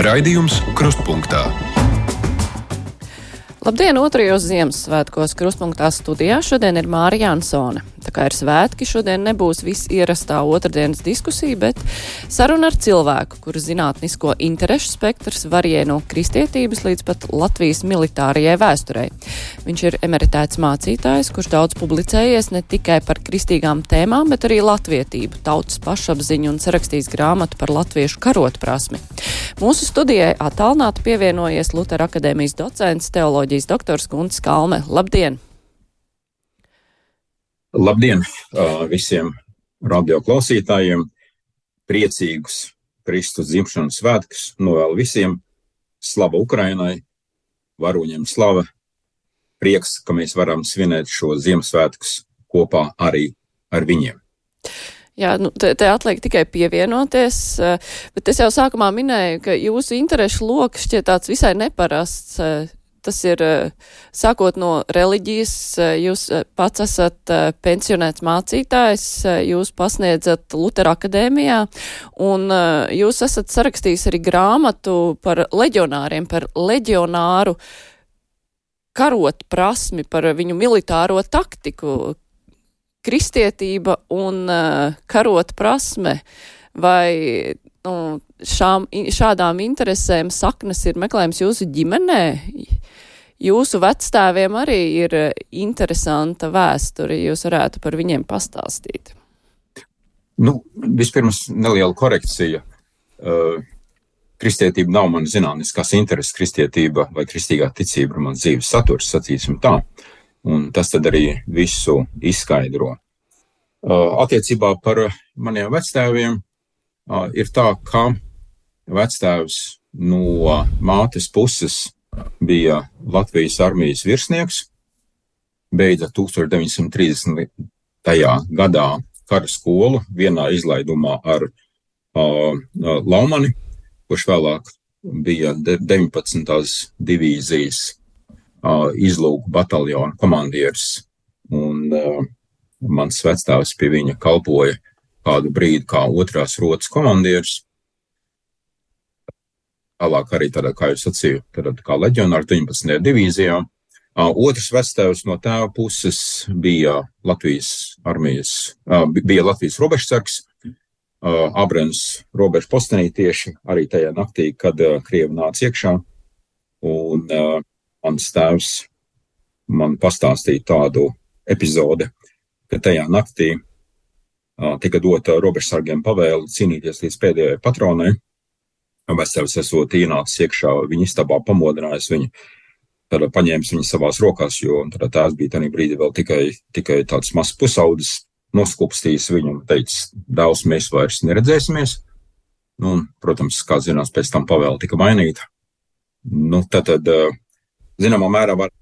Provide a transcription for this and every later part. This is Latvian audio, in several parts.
Raidījums Krustpunktā. Labdien, otrajos Ziemassvētkos krustpunktā studijā šodien ir Mārija Ansone. Tā kā ir svētki, šodien nebūs viss ierastā otrdienas diskusija, bet saruna ar cilvēku, kura zinātnisko interešu spektrs varie no kristietības līdz pat Latvijas militārajai vēsturei. Viņš ir emeritēts mācītājs, kurš daudz publicējies ne tikai par kristīgām tēmām, bet arī latvietību, tautas pašapziņu un sarakstījis grāmatu par latviešu karotprasmi. Mūsu studijai attālināti pievienojies Lutera akadēmijas docents teoloģija psiholoģijas doktors Gunts Kalme. Labdien! Labdien visiem radioklausītājiem! Priecīgus Kristus dzimšanas svētkus novēlu visiem! Slava Ukrainai! Varoņiem slava! Prieks, ka mēs varam svinēt šo Ziemassvētkus kopā arī ar viņiem. Jā, nu, te, te atliek tikai pievienoties, bet es jau sākumā minēju, ka jūsu interešu lokus šķiet tāds visai neparasts Tas ir eh, sākot no reliģijas, eh, jūs eh, pats esat pensionēts mācītājs, jūs pasniedzat Lutera akadēmijā, un jūs esat sarakstījis arī grāmatu par leģionāriem, par leģionāru karot prasmi, par viņu militāro taktiku, kristietība un karot prasme. Vai nu, šām, šādām interesēm saknes ir meklējums jūsu ģimenē? Jūsu vecstāviem arī ir eh, interesanta vēsture. Jūs varētu par viņiem pastāstīt. Nu, vispirms neliela korekcija. Uh, kristietība nav mana zinātniskās intereses. Kristietība vai kristīgā ticība ir mans dzīves saturs, sacīsim tā. Un tas tad arī visu izskaidro. Uh, attiecībā par maniem vectēviem uh, ir tā, ka vectēvs no mātes puses bija Latvijas armijas virsnieks, beidza 1930. gadā kara skolu vienā izlaidumā ar uh, Laumani, kurš vēlāk bija 19. divīzijas uh, izlūku bataljona komandieris. Un uh, mans vectēvs pie viņa kalpoja kādu brīdi kā otrās rotas komandieris. Tālāk arī tādā, kā jūs sacījāt, tādā kā leģionāra 19. divīzijā. Otrs vectēvs no tēva puses bija Latvijas armijas, bija Latvijas robežsargs, Abrams robežu postenī tieši arī tajā naktī, kad Krievi nāca iekšā. Un mans tēvs man pastāstīja tādu epizodi, ka tajā naktī tika dota robežsargiem pavēle cīnīties līdz pēdējai patronai Vecāks esot ienācis iekšā viņa istabā, pamodinājis viņu, tad paņēmis viņu savās rokās, jo tēvs bija tajā brīdī vēl tikai, tikai tāds mazs pusaudzis, noskupstījis viņu un teicis, dēls, mēs vairs neredzēsimies. Nu, un, protams, kā zināms, pēc tam pavēle tika mainīta. Nu, tad, tad zināmā mērā var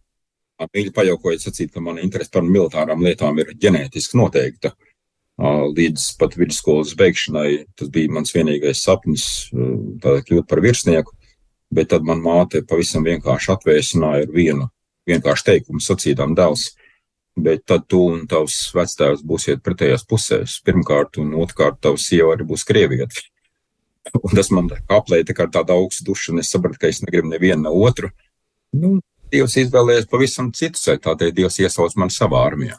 mīļi pajaukojot sacīt, ka mana interese par militārām lietām ir ģenētiski noteikta. Uh, līdz pat vidusskolas beigšanai. Tas bija mans vienīgais sapnis, kļūt par virsnieku. Bet tad man māte pavisam vienkārši atvēsināja ar vienu vienkāršu teikumu, sacīdām dēls. Bet tad tu un tavs vectēvs būsiet pretējās pusēs. Pirmkārt, un otrkārt, tavs sieva arī būs krievieta. Un tas man aplēja tā kā tāda augsta duša, un es sapratu, ka es negribu nevienu ne otru. Nu, Dievs izvēlējās pavisam citu ceļu, tādēļ Dievs iesauc man savā armijā.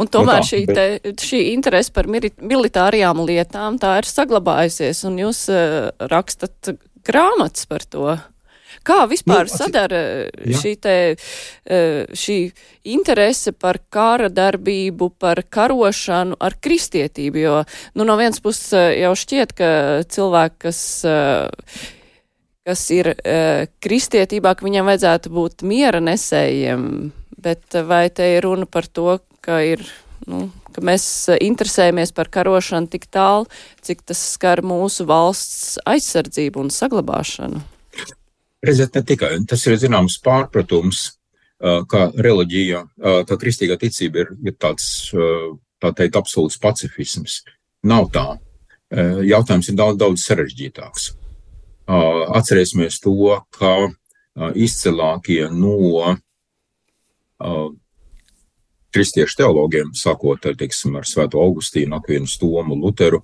Un tomēr nu tā, šī, te, šī interese par militārajām lietām tā ir saglabājusies, un jūs uh, rakstat grāmatas par to. Kā vispār nu, sadara šī, te, uh, šī interese par kara darbību, par karošanu ar kristietību? Jo, nu, no vienas puses uh, jau šķiet, ka cilvēki, kas kas ir uh, kristietībā, ka viņam vajadzētu būt miera nesējiem, bet vai te ir runa par to, ka ir, nu, ka mēs interesējamies par karošanu tik tālu, cik tas skar mūsu valsts aizsardzību un saglabāšanu? Redziet, ne tikai. Tas ir zināms pārpratums, ka reliģija, ka kristīgā ticība ir, ir tāds, tā teikt, absolūts pacifisms. Nav tā. Jautājums ir daudz, daudz sarežģītāks. Atcerēsimies to, ka izcilākie no kristiešu teologiem, sākot ar, teiksim, ar Svēto Augustīnu, Akvienu Stomu, Luteru,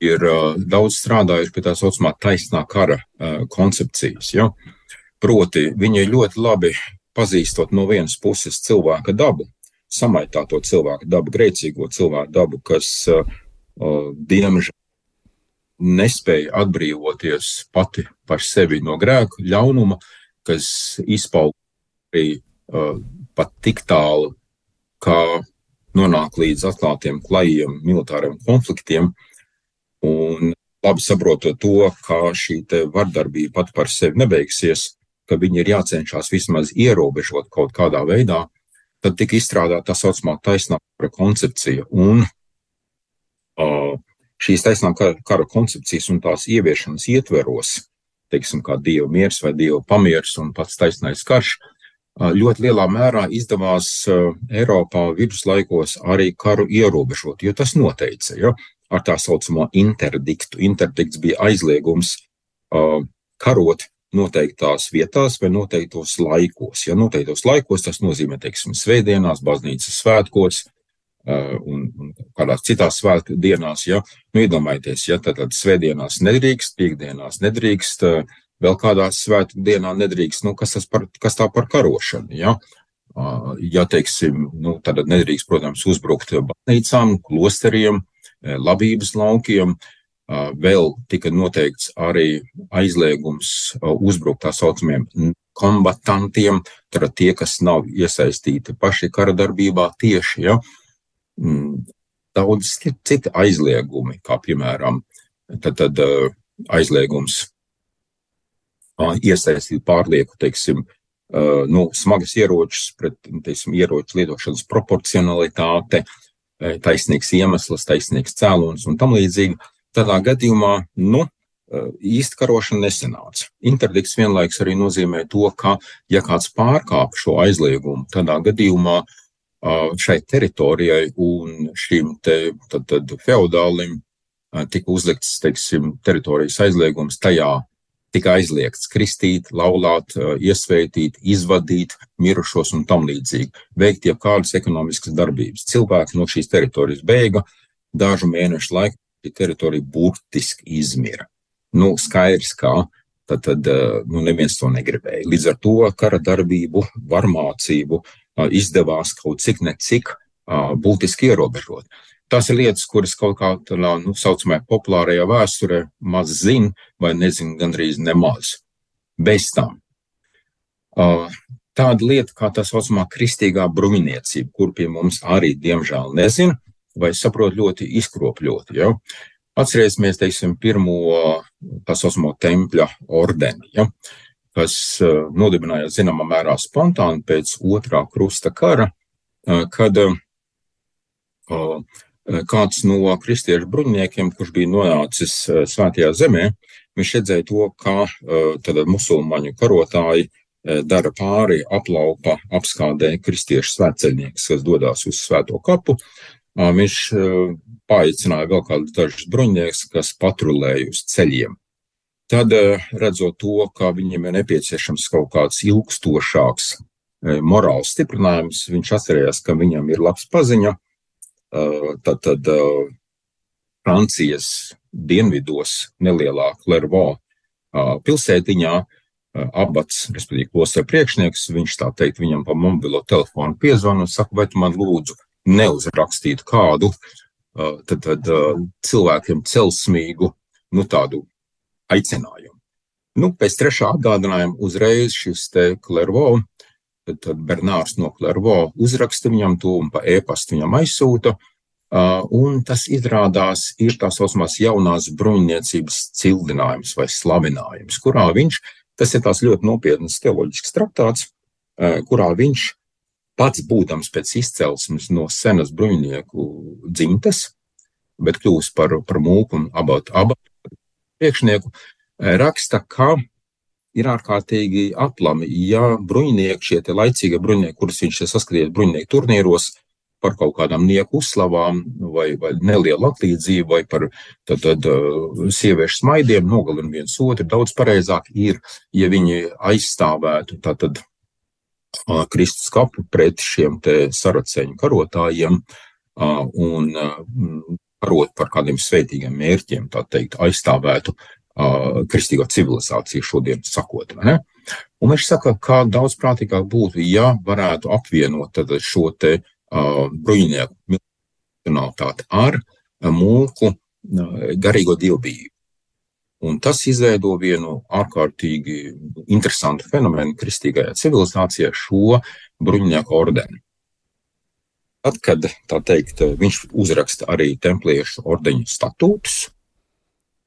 ir daudz strādājuši pie tā saucamā taisnā kara koncepcijas. Ja? Proti, viņi ļoti labi pazīstot no vienas puses cilvēka dabu, samaitāto cilvēku dabu, grēcīgo cilvēku dabu, kas, diemžēl, nespēja atbrīvoties pati par sevi no grēka, ļaunuma, kas izpauž arī uh, pat tik tālu, kā nonāk līdz atklātiem, klajiem militāriem konfliktiem. Un labi saprotot to, kā šī vardarbība pat par sevi nebeigsies, ka viņi ir jācenšas vismaz ierobežot kaut kādā veidā, tad tika izstrādāta tā saucamā taisnā kara koncepcija. Un uh, šīs taisnā kara koncepcijas un tās ieviešanas ietveros, teiksim, kā dieva miers vai dieva pamieris un pats taisnais karš, ļoti lielā mērā izdevās Eiropā viduslaikos arī karu ierobežot, jo tas noteica, ja, ar tā saucamo interdiktu. Interdikts bija aizliegums karot noteiktās vietās vai noteiktos laikos. Ja noteiktos laikos tas nozīmē, teiksim, svētdienās, baznīcas svētkos un, un kādās citās svētku dienās, ja, nu, iedomājieties, ja? Tad, tad svētdienās nedrīkst, piekdienās nedrīkst, uh, vēl kādā svētku dienā nedrīkst, nu, kas, par, kas tā par karošanu, ja? Ja, teiksim, nu, tad nedrīkst, protams, uzbrukt baznīcām, klosteriem, labības laukiem, vēl tika noteikts arī aizliegums uzbrukt tā saucamiem kombatantiem, tad tie, kas nav iesaistīti paši kara darbībā tieši, ja, mm, daudz citi aizliegumi, kā piemēram, tad, tad aizliegums iesaistīt pārlieku, teiksim, nu, smagas ieročus pret, teiksim, ieroču lietošanas proporcionalitāte, taisnīgs iemesls, taisnīgs cēlons un tam līdzīgi. Tādā gadījumā, nu, īsti karošana nesenāca. Interdikts vienlaiks arī nozīmē to, ka, ja kāds pārkāp šo aizliegumu, tādā gadījumā šai teritorijai un šim te, tad, tad feudālim tika uzlikts, teiksim, teritorijas aizliegums tajā tika aizliegts kristīt, laulāt, iesvētīt, izvadīt mirušos un tam līdzīgi, veikt jebkādas ekonomiskas darbības. Cilvēki no šīs teritorijas bēga, dažu mēnešu laikā šī teritorija burtiski izmira. Nu, skaidrs, kā tad, tad nu, neviens to negribēja. Līdz ar to kara darbību, varmācību izdevās kaut cik ne cik būtiski ierobežot. Tās ir lietas, kuras kaut kā tādā, nu, saucamajā populārajā vēsturē maz zina vai nezina gandrīz nemaz. Bez tam. Uh, tāda lieta kā tā saucamā kristīgā bruņiniecība, kur pie mums arī, diemžēl, nezina vai saprot ļoti izkropļoti. Ja? Atcerēsimies, teiksim, pirmo tā saucamo tempļa ordeni, ja? Kas uh, nodibinājās zināmā mērā spontāni pēc otrā krusta kara, uh, kad Eh, kāds no kristiešu bruņiniekiem, kurš bija nonācis eh, svētajā zemē, viņš redzēja to, kā eh, tad musulmaņu karotāji dara pāri, aplaupa, apskādē kristiešu svētceļnieks, kas dodas uz svēto kapu. Viņš paaicināja vēl kādus dažus bruņinieks, kas patrulēja uz ceļiem. Tad, redzot to, ka viņiem ir nepieciešams kaut kāds ilgstošāks morāls stiprinājums, viņš atcerējās, ka viņam ir labs paziņa, tad, tad Francijas dienvidos nelielā Klervo pilsētiņā abats, respektīvi klostera priekšnieks, viņš tā teikt viņam pa mobilo telefonu piezvanu un saka, vai tu man lūdzu neuzrakstīt kādu, tad, tad cilvēkiem celsmīgu, nu tādu aicinājumu. Nu, pēc trešā atgādinājuma uzreiz šis te Klervo Tad, Bernārs no Klervo uzraksta viņam to un pa e-pastu viņam aizsūta. Un tas izrādās ir tā saucamās jaunās bruņniecības cildinājums vai slavinājums, kurā viņš, tas ir tās ļoti nopietnas teoloģisks traktāts, kurā viņš pats būdams pēc izcelsmes no senas bruņnieku dzimtes, bet kļūst par, par mūku un abatu, abatu priekšnieku, uh, raksta, ka ir ārkārtīgi aplami. Ja bruņinieki, šie laicīgie bruņinieki, kurus viņš ir saskatījis bruņinieku turnīros, par kaut kādām nieku uzslavām, vai, vai nelielu atlīdzību, vai par tad, tad, uh, sieviešu smaidiem, nogalina viens otru. Daudz pareizāk ir, ja viņi aizstāvētu tātad uh, Kristus kapu pret šiem te saraceņu karotājiem un karot par kādiem svētīgiem mērķiem, tā teikt, aizstāvētu uh, kristīgo civilizāciju šodien sakot. Un viņš saka, kā daudz prātīgāk būtu, ja varētu apvienot šo te uh, bruņinieku militāti ar mūku uh, garīgo dievbijību. Un tas izveido vienu ārkārtīgi interesantu fenomenu kristīgajā civilizācijā, šo bruņinieku ordeni. Tad, kad teikt, viņš uzraksta arī templiešu ordeņu statūtus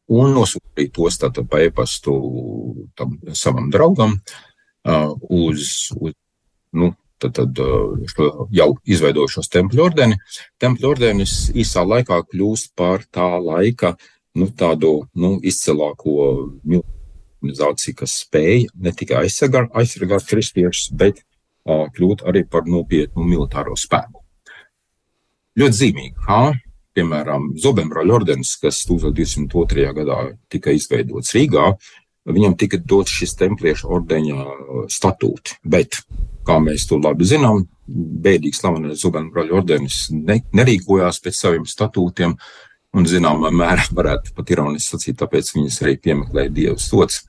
un nosūtīja tos pa e-pastu tam savam draugam uh, uz, uz nu, tad, tad šo jau izveidojušos tempļu ordeni. Tempļu ordenis īsā laikā kļūst par tā laika nu, tādu nu, izcilāko organizāciju, kas spēja ne tikai aizsargāt, aizsargāt kristiešus, bet uh, kļūt arī par nopietnu militāro spēku. Ļoti zīmīgi, kā piemēram Zobembraļa ordenis, kas 1202. gadā tika izveidots Rīgā, viņam tika dots šis templiešu ordeņa statūti, bet, kā mēs to labi zinām, bēdīgi slavenais Zobembraļa ordenis ne, nerīkojās pēc saviem statūtiem, uh, Un, zināmā mērā, varētu pat ironiski sacīt, tāpēc viņas arī piemeklēja Dieva sots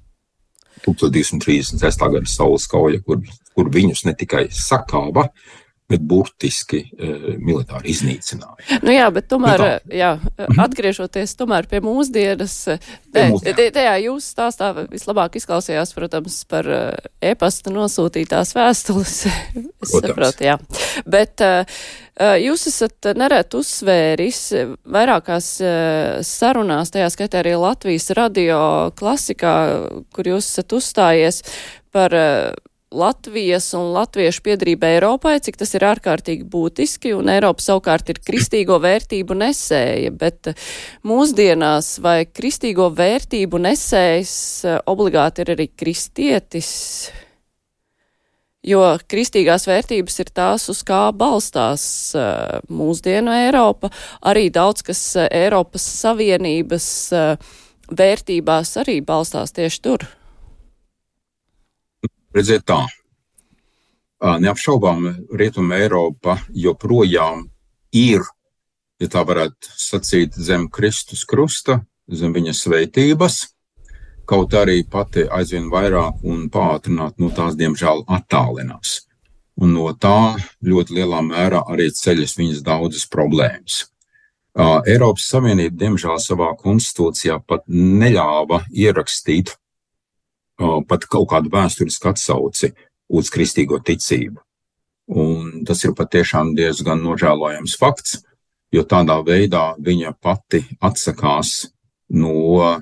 1236. gada saules kauja, kur, kur viņus ne tikai sakāva, bet burtiski e, militāri iznīcināja. Nu jā, bet tomēr, nu tā. jā, atgriežoties tomēr pie mūsdienas, te, te, tajā jūs stāstā vislabāk izklausījās, protams, par e, e-pasta nosūtītās vēstules. es saprotu, jā. Bet uh, jūs esat neret uzsvēris vairākās uh, sarunās, tajā skaitā arī Latvijas radio klasikā, kur jūs esat uzstājies par uh, Latvijas un latviešu piedrība Eiropai, cik tas ir ārkārtīgi būtiski, un Eiropa savukārt ir kristīgo vērtību nesēja, bet eh, mūsdienās vai kristīgo vērtību nesējs eh, obligāti ir arī kristietis, jo kristīgās vērtības ir tās, uz kā balstās eh, mūsdienu Eiropa, arī daudz, kas Eiropas Savienības vērtībās arī balstās tieši tur. Redziet tā, neapšaubām Rietuma Eiropa joprojām ir, ja tā varētu sacīt, zem Kristus krusta, zem viņa sveitības, kaut arī pati aizvien vairāk un pātrināt no tās, diemžēl, attālinās. Un no tā ļoti lielā mērā arī ceļas viņas daudzas problēmas. Eiropas Savienība, diemžēl, savā konstitūcijā pat neļāva ierakstīt pat kaut kādu vēsturisku atsauci uz kristīgo ticību. Un tas ir patiešām diezgan nožēlojams fakts, jo tādā veidā viņa pati atsakās no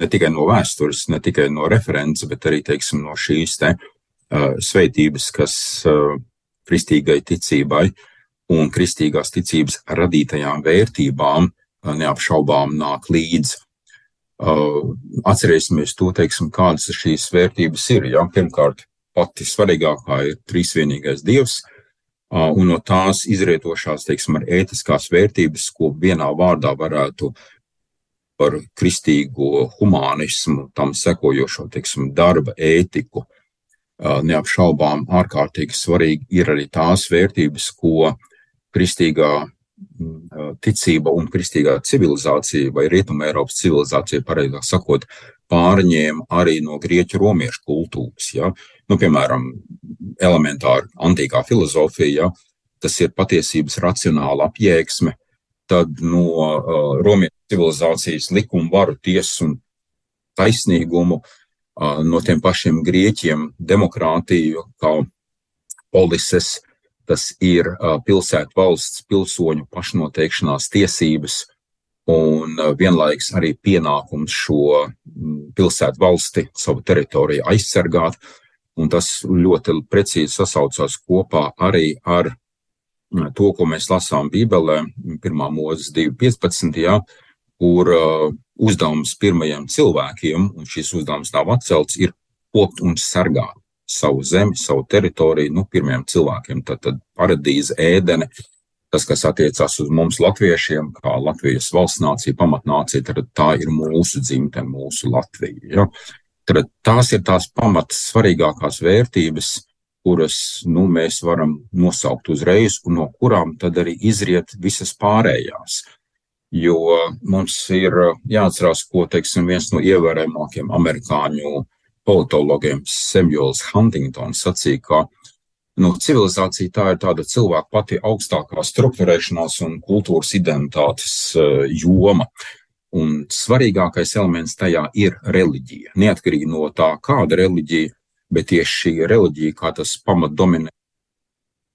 ne tikai no vēstures, ne tikai no references, bet arī teiksim, no šīs te, uh, sveitības, kas uh, kristīgai ticībai un kristīgās ticības radītajām vērtībām uh, neapšaubām nāk līdzi. Atcerēsimies to, teiksim, kādas šīs vērtības ir. Ja? Pirmkārt, pati svarīgākā ir trīsvienīgais dievs, un no tās izrietošās, teiksim, ar ētiskās vērtības, ko vienā vārdā varētu par kristīgo humanismu, tam sekojošo, teiksim, darba ētiku, neapšaubām ārkārtīgi svarīgi ir arī tās vērtības, ko kristīgā ticība un kristīgā civilizācija, vai rietuma Eiropas civilizācija, pareizāk sakot, pārņēma arī no grieķu romiešu kultūras. Ja? Nu, piemēram, elementāra antīkā filozofija, ja? tas ir patiesības racionāla apjēgsme, tad no uh, romiešu civilizācijas likumu varu tiesu un taisnīgumu, uh, no tiem pašiem grieķiem demokrātiju kā polises, tas ir pilsētu valsts pilsoņu pašnoteikšanās tiesības un vienlaiks arī pienākums šo pilsētu valsti, savu teritoriju aizsargāt. Un tas ļoti precīzi sasaucās kopā arī ar to, ko mēs lasām Bībelē, 1. mūzes 2.15. Ja, kur uzdevums pirmajiem cilvēkiem, un šis uzdevums nav atcelts, ir kopt un sargāt savu zemi, savu teritoriju, nu, pirmiem cilvēkiem. Tad, tad paradīze, ēdene, tas, kas attiecās uz mums, latviešiem, kā Latvijas valsts nācija, pamatnācija, tad tā ir mūsu dzimtene, mūsu Latvija. Ja? Tad tās ir tās pamatas svarīgākās vērtības, kuras nu, mēs varam nosaukt uzreiz, un no kurām tad arī izriet visas pārējās. jo mums ir jāatcerās, ko, teiksim, viens no ievērojamākiem amerikāņu politologiem Samuels Huntingtons sacīja, ka nu, civilizācija tā ir tāda cilvēka pati augstākā struktūrēšanās un kultūras identitātes uh, joma. Un svarīgākais elements tajā ir reliģija. Neatkarīgi no tā, kāda reliģija, bet tieši šī reliģija, kā tas pamatdominē,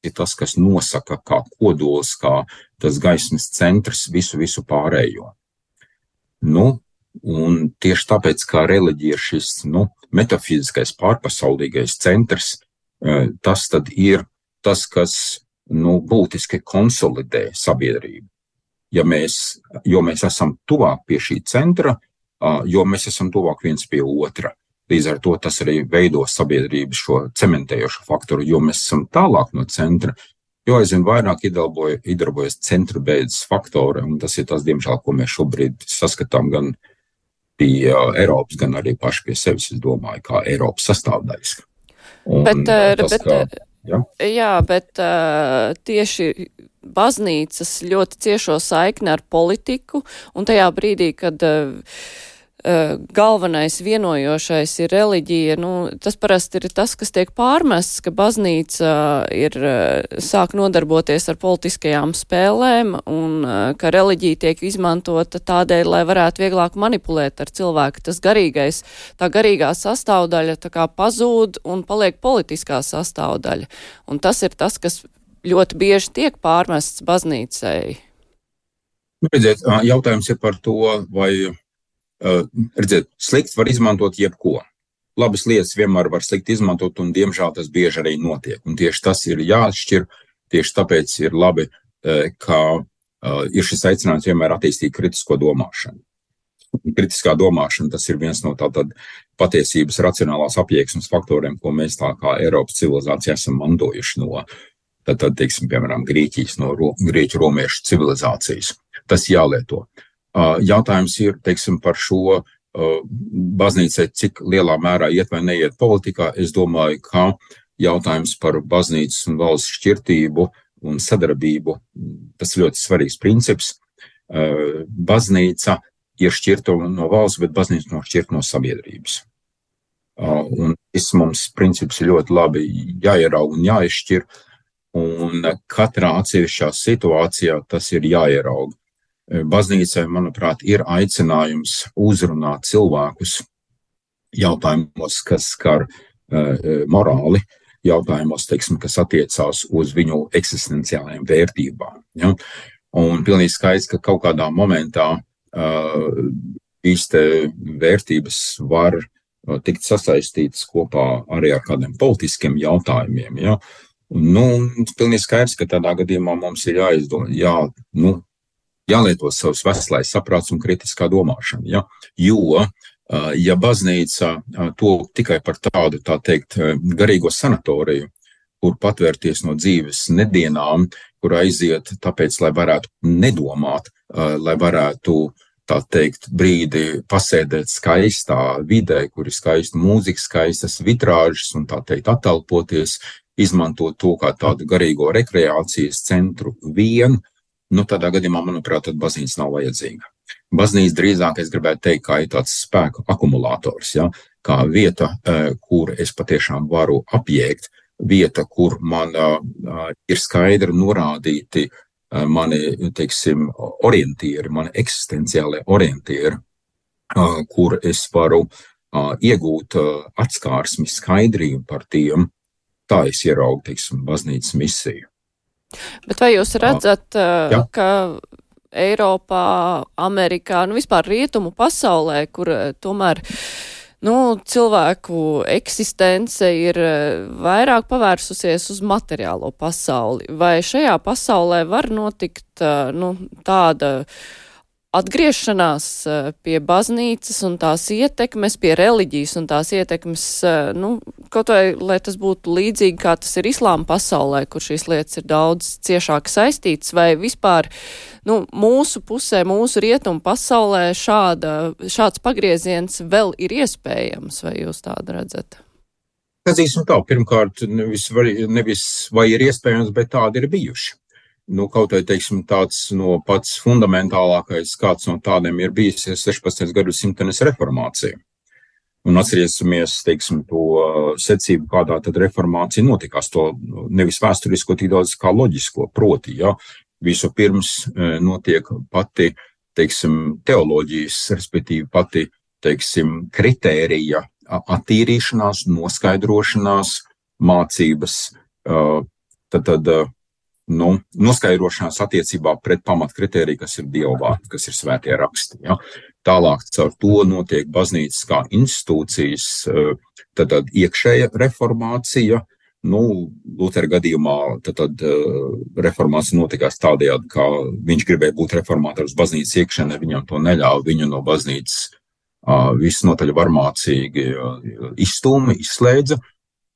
ir tas, kas nosaka, kā kodols, kā tas gaismas centrs visu, visu pārējo. Nu, un tieši tāpēc, kā reliģija ir šis nu, metafiziskais pārpasaulīgais centrs, Eh, tas ir tas, kas nu, būtiski konsolidē sabiedrību. Ja mēs, jo mēs esam tuvāk pie šī centra, jo mēs esam tuvāk viens pie otra. Līdz ar to tas arī veido sabiedrības šo cementējošo faktoru, jo mēs esam tālāk no centra, jo aizvien vairāk iedarbojas centra beidzas faktori, un tas ir tas, diemžēl, ko mēs šobrīd saskatām gan pie Eiropas, gan arī paši pie sevis, es domāju, kā Eiropas sastāvdaļas. Un bet, eh, tas, bet, kā, eh, jā. jā, bet uh, tieši baznīcas ļoti ciešo saikni ar politiku, un tajā brīdī, kad uh, Eh, galvenais vienojošais ir reliģija, nu, tas parasti ir tas, kas tiek pārmests, ka baznīca ir sāk nodarboties ar politiskajām spēlēm un ka reliģija tiek izmantota tādēļ, lai varētu vieglāk manipulēt ar cilvēku. Tas garīgais, tā garīgā sastāvdaļa tā kā pazūd un paliek politiskā sastāvdaļa. Un tas ir tas, kas ļoti bieži tiek pārmests baznīcai. Redziet, jautājums ir par to, vai redziet, slikts var izmantot jebko. Labas lietas vienmēr var slikti izmantot, un diemžēl tas bieži arī notiek. Un tieši tas ir jāatšķir. Tieši tāpēc ir labi, uh, ka uh, ir šis aicinājums vienmēr attīstīt kritisko domāšanu. Kritiskā domāšana tas ir viens no tātad patiesības racionālās apjēgsmes faktoriem, ko mēs tā kā Eiropas civilizācija esam mantojuši no, tad, tad teiksim, piemēram, Grieķijas, no Grieķu romiešu civilizācijas. Tas jālieto. Jautājums ir teiksim, par šo baznīcai, cik lielā mērā iet vai neiet politikā. Es domāju, ka jautājums par baznīcas un valsts šķirtību un sadarbību, tas ļoti svarīgs princips. Baznīca ir šķirta no valsts, bet baznīca no šķirta no sabiedrības. Un šis mums princips ir ļoti labi jāierauga un jāizšķir, un katrā atsevišķā situācijā tas ir jāierauga. Baznīcai, manuprāt, ir aicinājums uzrunāt cilvēkus jautājumos, kas skar uh, morāli, jautājumos, teiksim, kas attiecās uz viņu eksistenciālajām vērtībām. Ja? Un pilnīgi skaidrs, ka kaut kādā momentā uh, šīs vērtības var tikt sasaistītas kopā arī ar kādiem politiskiem jautājumiem. Ja? Nu, pilnīgi skaidrs, ka tādā gadījumā mums ir jāizdomā, jā, nu, jālieto savs veselais saprāts un kritiskā domāšana. Ja? Jo, ja baznīca to tikai par tādu, tā teikt, garīgo sanatoriju, kur patvērties no dzīves nedienām, kur aiziet tāpēc, lai varētu nedomāt, lai varētu, tā teikt, brīdi pasēdēt skaistā vidē, kur ir skaista mūzika, skaistas vitrāžas un tā teikt, attelpoties, izmantot to kā tādu garīgo rekreācijas centru vien, nu, tādā gadījumā, manuprāt, tad baznīca nav vajadzīga. Baznīca drīzāk, es gribētu teikt, kā ir tāds spēku akumulators, ja? kā vieta, eh, kur es patiešām varu apjēgt, vieta, kur man uh, ir skaidri norādīti mani, teiksim, orientieri, mani eksistenciālie orientieri, kur es varu iegūt atskārsmi, skaidrību par tiem, tā es ieraugu, teiksim, baznīcas misiju. Bet vai jūs redzat, Jā. ka Eiropā, Amerikā, nu vispār rietumu pasaulē, kur tomēr nu, cilvēku eksistence ir vairāk pavērsusies uz materiālo pasauli. Vai šajā pasaulē var notikt nu, tāda atgriešanās eh, pie baznīcas un tās ietekmes, pie reliģijas un tās ietekmes, eh, nu, kaut vai, lai tas būtu līdzīgi, kā tas ir islāma pasaulē, kur šīs lietas ir daudz ciešāk saistītas, vai vispār, nu, mūsu pusē, mūsu rietumu pasaulē šāda, šāds pagrieziens vēl ir iespējams, vai jūs tādu redzat? Atzīsim tā, pirmkārt, nevis vai, nevis vai ir iespējams, bet tādi ir bijuši. Nu, kaut vai teiksim, tāds no pats fundamentālākais, kāds no tādiem ir bijis 16. gadsimtenes reformācija. Un atcerēsimies, teiksim, to secību, kādā tad reformācija notikās, to nevis vēsturisko, tik daudz kā loģisko, proti, ja, visu pirms e, notiek pati, teiksim, teoloģijas, respektīvi pati, teiksim, kritērija attīrīšanās, noskaidrošanās, mācības, tad, tad nu, noskaidrošanās attiecībā pret pamatkritēriju, kas ir dievvvārds, kas ir svētie raksti. Ja. Tālāk caur to notiek baznīcas kā institūcijas, eh, tad, tad iekšēja reformācija. Nu, Lutera gadījumā tad, tad eh, reformācija notikās tādējādi, ka viņš gribēja būt reformātors baznīcas iekšēnē, viņam to neļāva, viņu no baznīcas visnotaļ varmācīgi izstūma, izslēdza,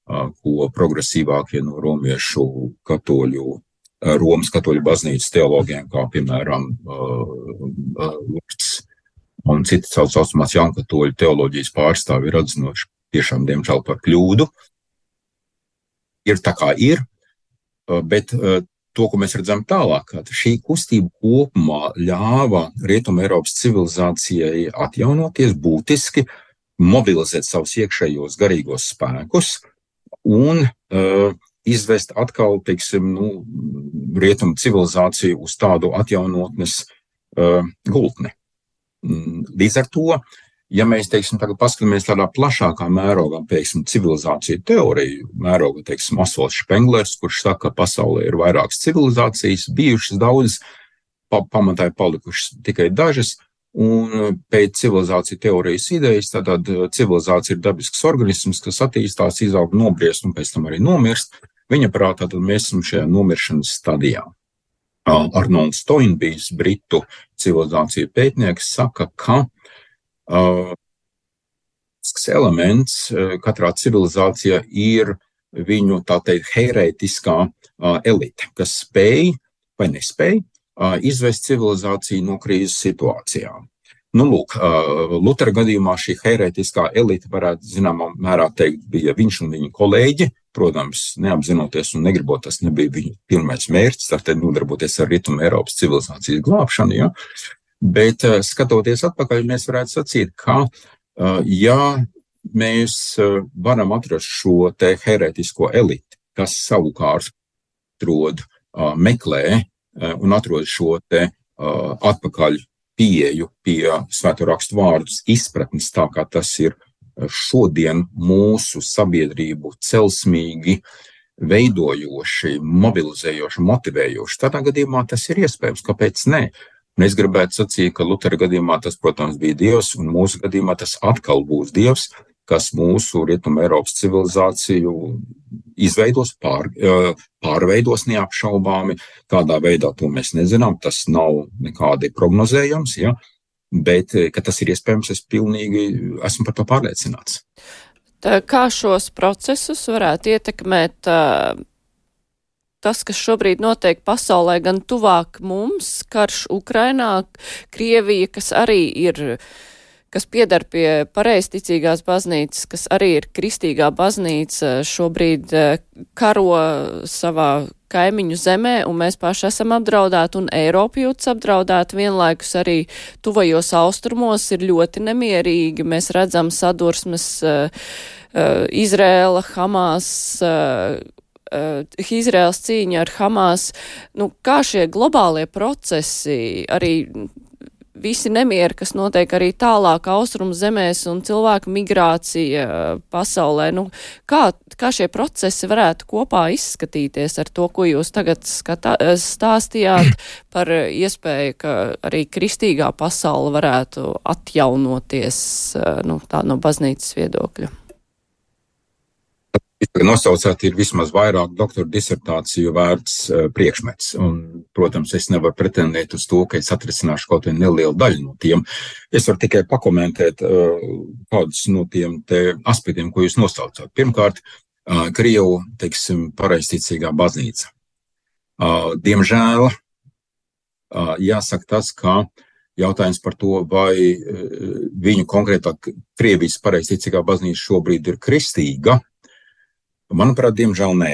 ko progresīvākie no romiešu katoļu Romas katoļu baznīcas teologiem, kā piemēram Lurts un citi sauc saucamās jaunkatoļu teoloģijas pārstāvi ir atzinoši tiešām, diemžēl, par kļūdu. Ir tā kā ir, bet to, ko mēs redzam tālāk, ka šī kustība kopumā ļāva Rietumē Eiropas civilizācijai atjaunoties būtiski, mobilizēt savus iekšējos garīgos spēkus un uh, izvest atkal, teiksim, nu, rietumu civilizāciju uz tādu atjaunotnes uh, gultni. Mm, līdz ar to, ja mēs, teiksim, tagad paskatāmies tādā plašākā mērogā, piemēram, civilizāciju teoriju, mēroga, teiksim, Osvalds Špenglers, kurš saka, ka pasaulē ir vairākas civilizācijas, bijušas daudzas, pa, pamatā ir palikušas tikai dažas, Un pēc civilizāciju teorijas idejas, tad civilizācija ir dabisks organisms, kas attīstās, izaug, nobriest un pēc tam arī nomirst. Viņa prātā tad mēs esam šajā nomiršanas stadijā. Arnolds Toinbijs, britu civilizāciju pētnieks, saka, ka uh, elements katrā civilizācijā ir viņu, tā teikt, herētiskā uh, elite, kas spēj vai nespēj uh, izvest civilizāciju no krīzes situācijām. Nu, lūk, Lutera gadījumā šī herētiskā elite, varētu zināmā mērā teikt, bija viņš un viņa kolēģi. Protams, neapzinoties un negribot, tas nebija viņa pirmais mērķis, tātad nodarboties ar rietumu Eiropas civilizācijas glābšanu. Ja? Bet skatoties atpakaļ, mēs varētu sacīt, ka, ja mēs varam atrast šo te herētisko eliti, kas savukārt atrod, meklē un atrod šo te atpakaļ pieeju pie svēto rakstu vārdus izpratnes, tā kā tas ir šodien mūsu sabiedrību celsmīgi veidojoši, mobilizējoši, motivējoši. Tādā gadījumā tas ir iespējams. Kāpēc ne? Un es gribētu sacīt, ka Lutera gadījumā tas, protams, bija Dievs, un mūsu gadījumā tas atkal būs Dievs, kas mūsu rietumu Eiropas civilizāciju izveidos, pār, pārveidos neapšaubāmi. Kādā veidā to mēs nezinām, tas nav nekādi prognozējams, ja? Bet ka tas ir iespējams, es pilnīgi esmu par to pārliecināts. Tā kā šos procesus varētu ietekmēt uh, tas, kas šobrīd notiek pasaulē, gan tuvāk mums, karš Ukrainā, Krievija, kas arī ir kas piedar pie pareizticīgās baznīcas, kas arī ir kristīgā baznīca, šobrīd eh, karo savā kaimiņu zemē, un mēs paši esam apdraudēti, un Eiropa jūtas apdraudēta vienlaikus arī tuvajos austrumos ir ļoti nemierīgi. Mēs redzam sadursmes uh, uh, Izrēla, Hamas, uh, Izraels cīņa ar Hamas, nu, kā šie globālie procesi arī visi nemieri, kas notiek arī tālāk austrumu zemēs un cilvēku migrācija uh, pasaulē. Nu, kā, kā šie procesi varētu kopā izskatīties ar to, ko jūs tagad skatā, uh, stāstījāt par iespēju, ka arī kristīgā pasaule varētu atjaunoties nu, tā no baznīcas viedokļa? Nosaucēt ir vismaz vairāk doktora disertāciju vērts uh, priekšmets. Un, protams, es nevaru pretendēt uz to, ka es atrisināšu kaut vienu nelielu daļu no tiem. Es varu tikai pakomentēt uh, kādus no tiem aspektiem, ko jūs nosaucāt. Pirmkārt, uh, Krievu, teiksim, pareizticīgā baznīca. Diemžēl jāsaka tas, ka jautājums par to, vai viņu konkrētāk Krievijas pareizticīgā baznīca šobrīd ir kristīga Manuprāt, diemžēl nē.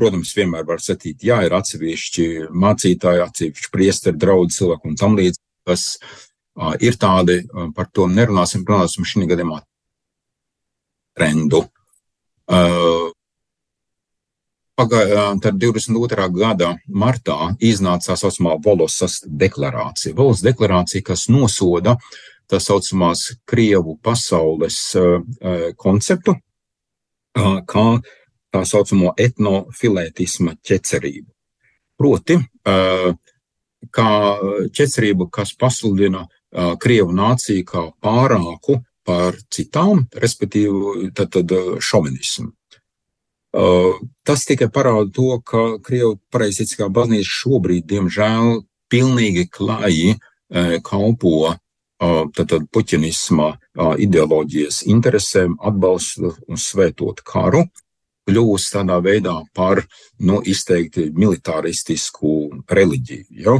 Protams, vienmēr var sacīt, jā, ir atsevišķi mācītāji, atsevišķi priesteri, draugi, cilvēki un tam līdzīgi, kas uh, ir tādi, uh, par to nerunāsim, runāsim šī gadījumā trendu. Uh, Tad 22. gada martā iznāca tā saucamā Volosas deklarācija. Volosas deklarācija, kas nosoda tā saucamās Krievu pasaules uh, konceptu, uh, kā tā saucamo etnofilētisma ķecerību. Proti, kā ķecerību, kas pasludina Krievu nāciju kā pārāku par citām, respektīvi, tad, tad šovinismu. Tas tikai parāda to, ka Krievu pareizticīgā baznīca šobrīd, diemžēl, pilnīgi klāji kalpo tātad puķinisma ideoloģijas interesēm, atbalsta un svētot karu, kļūst tādā veidā par nu, izteikti militāristisku reliģiju. Ja?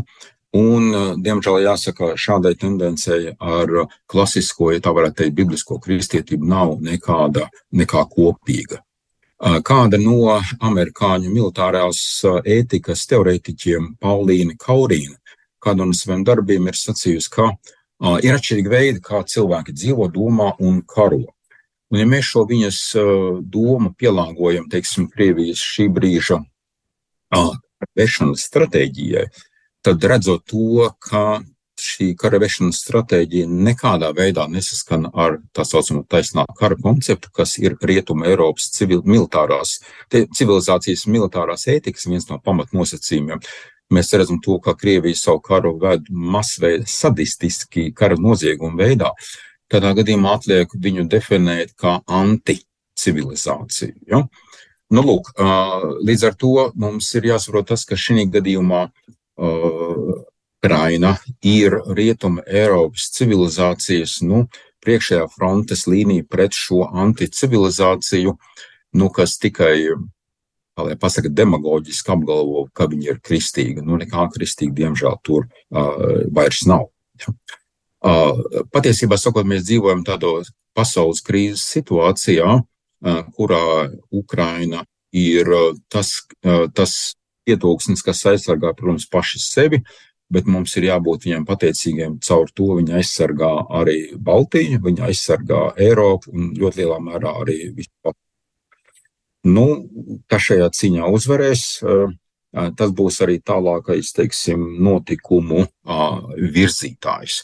Un, diemžēl, jāsaka, šādai tendencei ar klasisko, ja tā varētu teikt, biblisko kristietību nav nekāda, nekā kopīga. Kāda no amerikāņu militārās ētikas teorētiķiem, Paulīna Kaurīna, kāda no saviem darbiem ir sacījusi, ka ir atšķirīgi veidi, kā cilvēki dzīvo, domā un karo. Un, ja mēs šo viņas domu pielāgojam, teiksim, Krievijas šī brīža vešanas stratēģijai, tad redzot to, ka šī kara vešanas stratēģija nekādā veidā nesaskan ar tā saucamo taisnā kara konceptu, kas ir Rietuma Eiropas civil, militārās, civilizācijas militārās ētikas viens no pamatnosacījumiem. Mēs redzam to, ka Krievija savu karu ved masveida sadistiski kara noziegumu veidā. Uh, Tādā gadījumā atliek viņu definēt kā anticivilizāciju. Ja? Nu, lūk, līdz ar to mums ir jāsaprot tas, ka šī gadījumā Ukraina ir rietuma Eiropas civilizācijas nu, priekšējā frontes līnija pret šo anticivilizāciju, nu, kas tikai, lai pasaka, demagoģiski apgalvo, ka viņi ir kristīgi. Nu, nekā kristīgi, diemžēl, tur uh, vairs nav. Ja. Patiesībā sakot, mēs dzīvojam tādā pasaules krīzes situācijā, kurā Ukraina ir tas, tas ietūksnis, kas aizsargā, protams, paši sevi, bet mums ir jābūt viņiem pateicīgiem. Caur to viņa aizsargā arī Baltiju, viņa aizsargā Eiropu un ļoti lielā mērā arī vispār. Nu, kas šajā cīņā uzvarēs, tas būs arī tālākais, teiksim, notikumu virzītājs.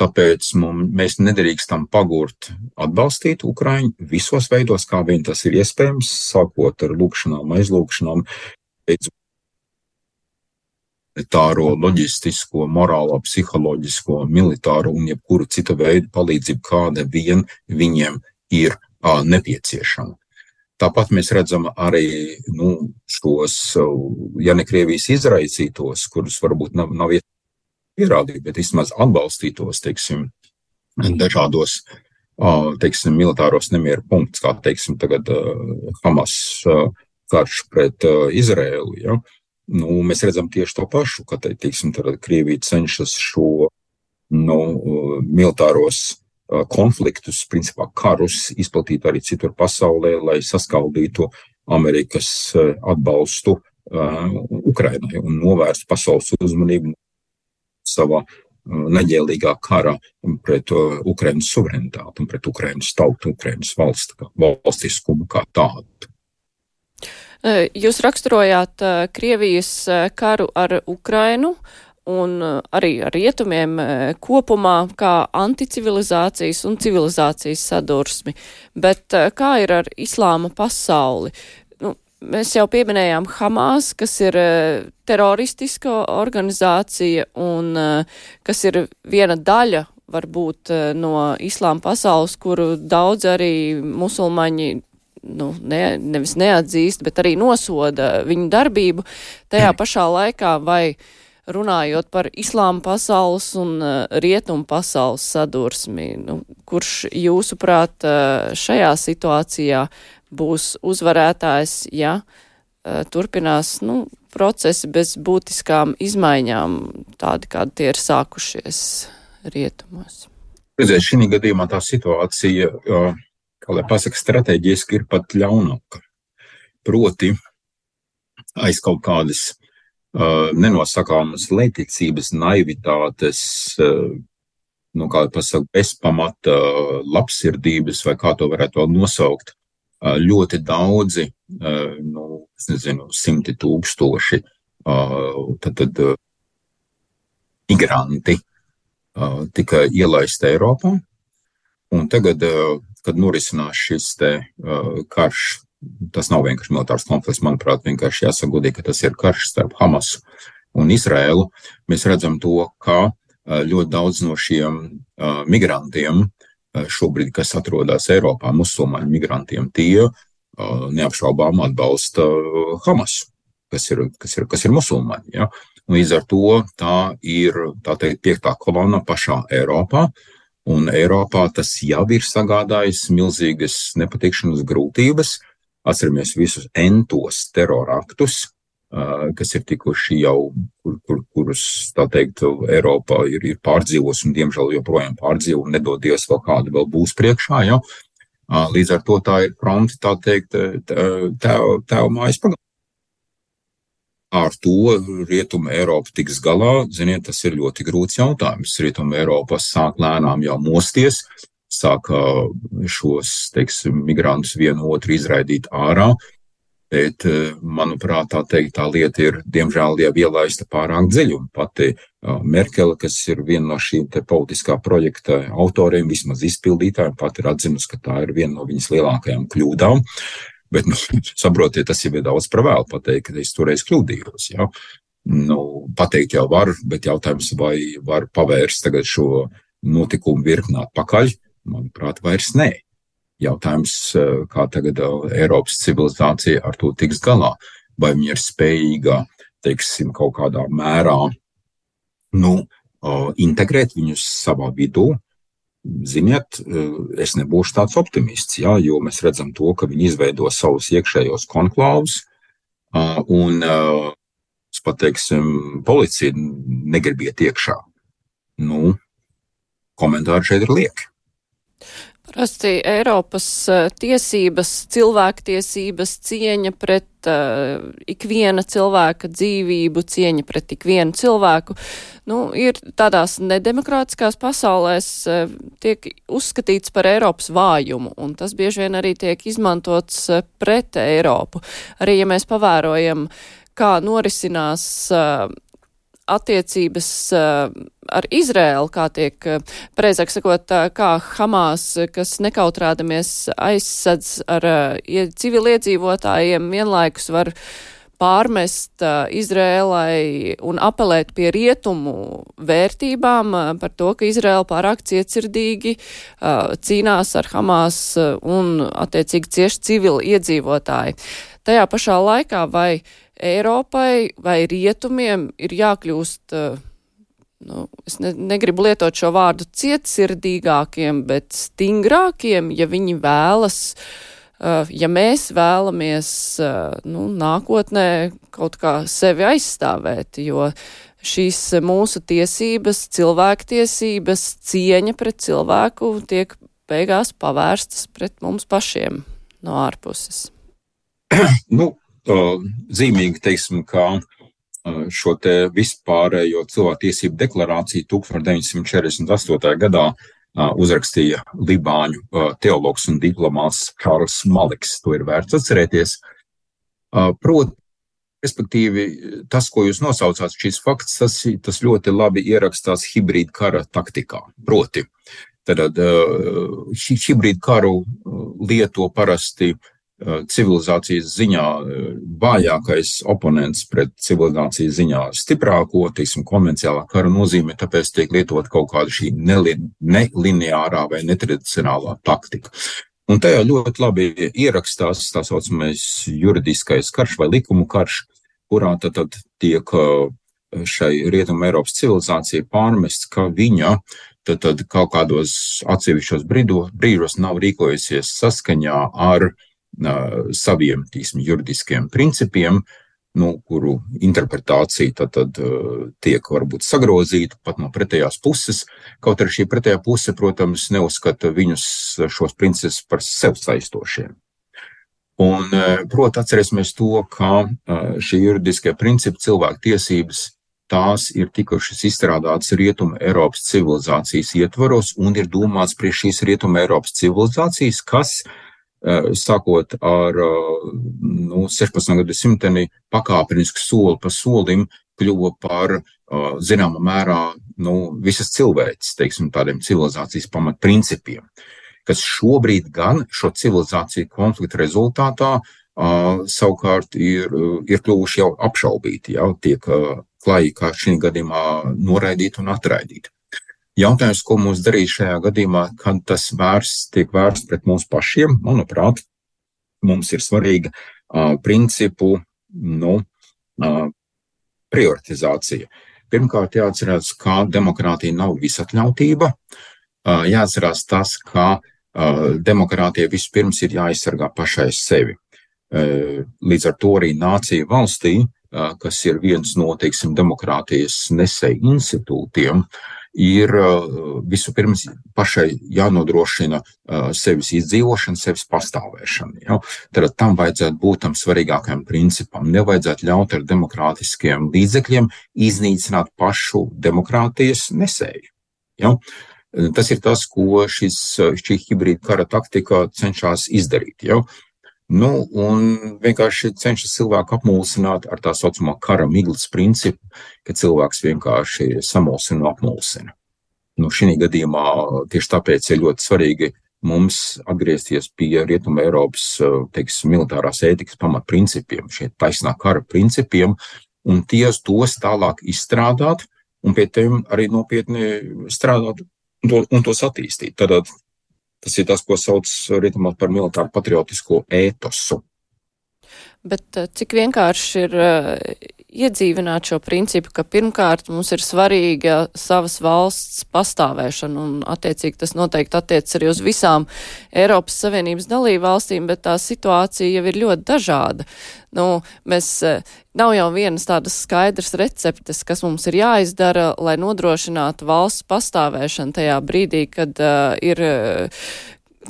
Tāpēc mums, mēs nedrīkstam pagurt atbalstīt Ukraiņu visos veidos, kā vien tas ir iespējams, sākot ar lūkšanām, aizlūkšanām, militāro, loģistisko, morālo, psiholoģisko, militāro un jebkuru citu veidu palīdzību, kāda vien viņiem ir a, nepieciešama. Tāpat mēs redzam arī nu, šos, ja ne Krievijas izraisītos, kurus varbūt nav, nav iespējams pierādīt, bet vismaz atbalstītos, teiksim, dažādos, teiksim, militāros nemieru punktus, kā, teiksim, tagad Hamas karš pret Izrēlu, ja? Nu, mēs redzam tieši to pašu, ka, teiksim, tad Krievija cenšas šo, nu, militāros konfliktus, principā karus, izplatīt arī citur pasaulē, lai saskaldītu Amerikas atbalstu uh, Ukrainai un novērstu pasaules uzmanību savā uh, neģēlīgā kara pret uh, Ukraiņas suverenitāti un pret Ukraiņas tautu, Ukraiņas valsts, valstiskumu kā tādu. Uh, jūs raksturojāt Krievijas karu ar Ukrainu un arī ar rietumiem kopumā kā anticivilizācijas un civilizācijas sadursmi, bet kā ir ar islāma pasauli? Mēs jau pieminējām Hamas, kas ir uh, teroristiska organizācija un uh, kas ir viena daļa varbūt uh, no islāma pasaules, kuru daudz arī musulmaņi nu, ne, nevis neatzīst, bet arī nosoda viņu darbību. Tajā pašā laikā vai runājot par islāma pasaules un rietumu pasaules sadursmi, nu, kurš jūsuprāt šajā situācijā būs uzvarētājs, ja turpinās nu, procesi bez būtiskām izmaiņām, tādi kādi tie ir sākušies rietumos. Redziet, šī gadījumā tā situācija, kā lai pasaka, strateģiski ir pat ļaunāka. Proti, aiz kaut kādas uh, nenosakāmas leticības, naivitātes, uh, nu, kā pasaka, bezpamata labsirdības, vai kā to varētu nosaukt, ļoti daudzi, nu, nezinu, simti tūkstoši, tad, tad migranti tika ielaisti Eiropā. Un tagad, kad norisinās šis te karš, tas nav vienkārši militārs konflikts, manuprāt, vienkārši jāsaka godīgi, ka tas ir karš starp Hamasu un Izrēlu. Mēs redzam to, ka ļoti daudz no šiem migrantiem šobrīd, kas atrodas Eiropā, musulmaņu migrantiem, tie neapšaubām atbalsta Hamasu, kas ir, kas ir, kas ir musulmaņi. Ja? Līdz ar to tā ir tā teikt, piektā kolona pašā Eiropā. Un Eiropā tas jau ir sagādājis milzīgas nepatikšanas grūtības. Atceramies visus entos teroraktus, kas ir tikuši jau, kur, kur, kurus, tā teikt, Eiropā ir, ir pārdzīvos un, diemžēl, joprojām pārdzīvo un nedodies vēl kāda vēl būs priekšā. Ja? Līdz ar to tā ir fronte, tā teikt, tēva mājas pagalmā ar to Rietuma Eiropa tiks galā, ziniet, tas ir ļoti grūts jautājums. Rietuma Eiropa sāk lēnām jau mosties, sāk šos, teiksim, migrantus vienu otru izraidīt ārā, bet, manuprāt, tā teikt, tā lieta ir, diemžēl, jau ielaista pārāk dziļi, pati Merkele, kas ir viena no šīm politiskā projekta autoriem, vismaz izpildītājiem, pat ir atzinusi, ka tā ir viena no viņas lielākajām kļūdām. Bet, nu, saprotiet, tas jau ir daudz par vēlu pateikt, ka es toreiz kļūdījos. Ja? Nu, pateikt jau var, bet jautājums, vai var pavērst tagad šo notikumu virkni atpakaļ, manuprāt, vairs nē. Jautājums, eh, kā tagad eh, Eiropas civilizācija ar to tiks galā, vai viņa ir spējīga, teiksim, kaut kādā mērā, nu, eh, integrēt viņus savā vidū, Ziniet, es nebūšu tāds optimists, jā, jo mēs redzam to, ka viņi izveido savus iekšējos konklāvus, un, pateiksim, policija negrib iet iekšā. Nu, komentāri šeit ir lieki. Parasti Eiropas tiesības, cilvēktiesības, cieņa pret uh, ikviena cilvēka dzīvību, cieņa pret ikvienu cilvēku, nu, ir tādās nedemokrātiskās pasaulēs uh, tiek uzskatīts par Eiropas vājumu, un tas bieži vien arī tiek izmantots uh, pret Eiropu. Arī, ja mēs pavērojam, kā norisinās uh, attiecības uh, ar Izrēlu, kā tiek, uh, precīzāk sakot, uh, kā Hamas, kas nekautrēdamies aizsadz ar civiliedzīvotājiem, vienlaikus var pārmest Izrēlai un apelēt pie rietumu vērtībām par to, ka Izrēla pārāk cietsirdīgi cīnās ar Hamas un attiecīgi cieši civili iedzīvotāji. Tajā pašā laikā vai Eiropai vai rietumiem ir jākļūst, eh, nu, es ne, negribu lietot šo vārdu cietsirdīgākiem, bet stingrākiem, ja viņi vēlas, eh, ja mēs vēlamies, eh, nu, nākotnē kaut kā sevi aizstāvēt, jo šīs mūsu tiesības, cilvēktiesības, cieņa pret cilvēku tiek beigās pavērstas pret mums pašiem no ārpuses. nu, zīmīgi, teiksim, ka šo te vispārējo cilvēktiesību deklarāciju 1948. gadā uzrakstīja Libāņu teologs un diplomāts Kārls Maliks. To ir vērts atcerēties. Proti, respektīvi, tas, ko jūs nosaucāt, šis fakts, tas, tas ļoti labi ierakstās hibrīda kara taktikā. Proti, tad hibrīda karu lieto parasti uh, civilizācijas ziņā eh, vājākais oponents pret civilizācijas ziņā stiprāko, teiksim, konvencionālā kara nozīme, tāpēc tiek lietot kaut kāda šī nelineārā vai netradicionālā taktika. Un tajā ļoti labi ierakstās tā saucamais juridiskais karš vai likumu karš, kurā tad, tad tiek eh, šai Rietuma Eiropas civilizācijai pārmests, ka viņa tad, tad kaut kādos atsevišķos brīžos nav rīkojusies saskaņā ar uh, saviem tīsim, juridiskiem principiem, nu, kuru interpretācija tad, tad tiek varbūt sagrozīta pat no pretējās puses. Kaut arī šī pretējā puse, protams, neuzskata viņus šos principus par sev saistošiem. Un, proti, atcerēsimies to, ka šie juridiskie principi, cilvēku tiesības, tās ir tikušas izstrādātas Rietuma Eiropas civilizācijas ietvaros un ir domāts priekš šīs Rietuma Eiropas civilizācijas, kas, sākot ar nu, 16. gadsimteni, pakāpeniski soli pa solim kļuva par zināmā mērā nu, visas cilvēces, teiksim, tādiem civilizācijas pamatprincipiem kas šobrīd gan šo civilizāciju konfliktu rezultātā savukārt ir, ir kļuvuši jau apšaubīti, jau tiek klāji, kā šī gadījumā noraidīti un atraidīti. Jautājums, ko mums darīt šajā gadījumā, kad tas vērsts tiek vērsts pret mums pašiem, manuprāt, mums ir svarīga uh, principu nu, uh, prioritizācija. Pirmkārt, jāatcerās, ka demokrātija nav visatļautība. Uh, jāatcerās tas, ka uh, demokrātija vispirms ir jāaizsargā pašai sevi. Līdz ar to arī nācija valstī, kas ir viens no, teiksim, demokrātijas nesēju institūtiem, ir vispirms pašai jānodrošina sevis izdzīvošana, sevis pastāvēšana. Ja? Tad tam vajadzētu būt tam svarīgākajam principam. Nevajadzētu ļaut ar demokrātiskiem līdzekļiem iznīcināt pašu demokrātijas nesēju. Ja? Tas ir tas, ko šis, šī hibrīda kara taktika cenšas izdarīt. Ja? Nu, un vienkārši cenšas cilvēku apmulsināt ar tā saucamo kara miglas principu, ka cilvēks vienkārši samulsina un apmulsina. Nu, šī gadījumā tieši tāpēc ir ļoti svarīgi mums atgriezties pie Rietuma Eiropas teiksim, militārās ētikas pamatprincipiem, šiem taisnā kara principiem, un ties tos tālāk izstrādāt, un pie tiem arī nopietni strādāt un, to, un tos attīstīt. Tad tas ir tas, ko sauc rietumos par militāru patriotisko ētosu. Bet eh, cik vienkārši ir uh, iedzīvināt šo principu, ka pirmkārt mums ir svarīga savas valsts pastāvēšana, un attiecīgi tas noteikti attiec arī uz visām Eiropas Savienības dalību valstīm, bet tā situācija jau ir ļoti dažāda. Nu, mēs, uh, nav jau vienas tādas skaidras receptes, kas mums ir jāizdara, lai nodrošinātu valsts pastāvēšanu tajā brīdī, kad uh, ir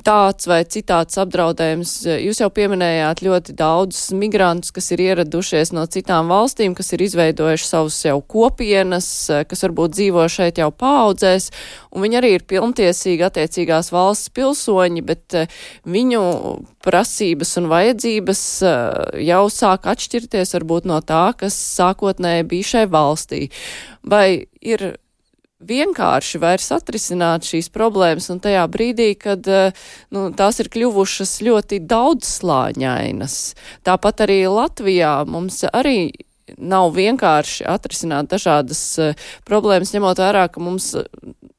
tāds vai citāds apdraudējums. Jūs jau pieminējāt ļoti daudzus migrantus, kas ir ieradušies no citām valstīm, kas ir izveidojuši savus jau kopienas, kas varbūt dzīvo šeit jau paudzēs, un viņi arī ir pilntiesīgi attiecīgās valsts pilsoņi, bet eh, viņu prasības un vajadzības eh, jau sāk atšķirties varbūt no tā, kas sākotnēji bija šai valstī. Vai ir vienkārši vairs atrisināt šīs problēmas, un tajā brīdī, kad eh, nu, tās ir kļuvušas ļoti daudzslāņainas. Tāpat arī Latvijā mums arī nav vienkārši atrisināt dažādas uh, problēmas, ņemot vērā, ka mums eh,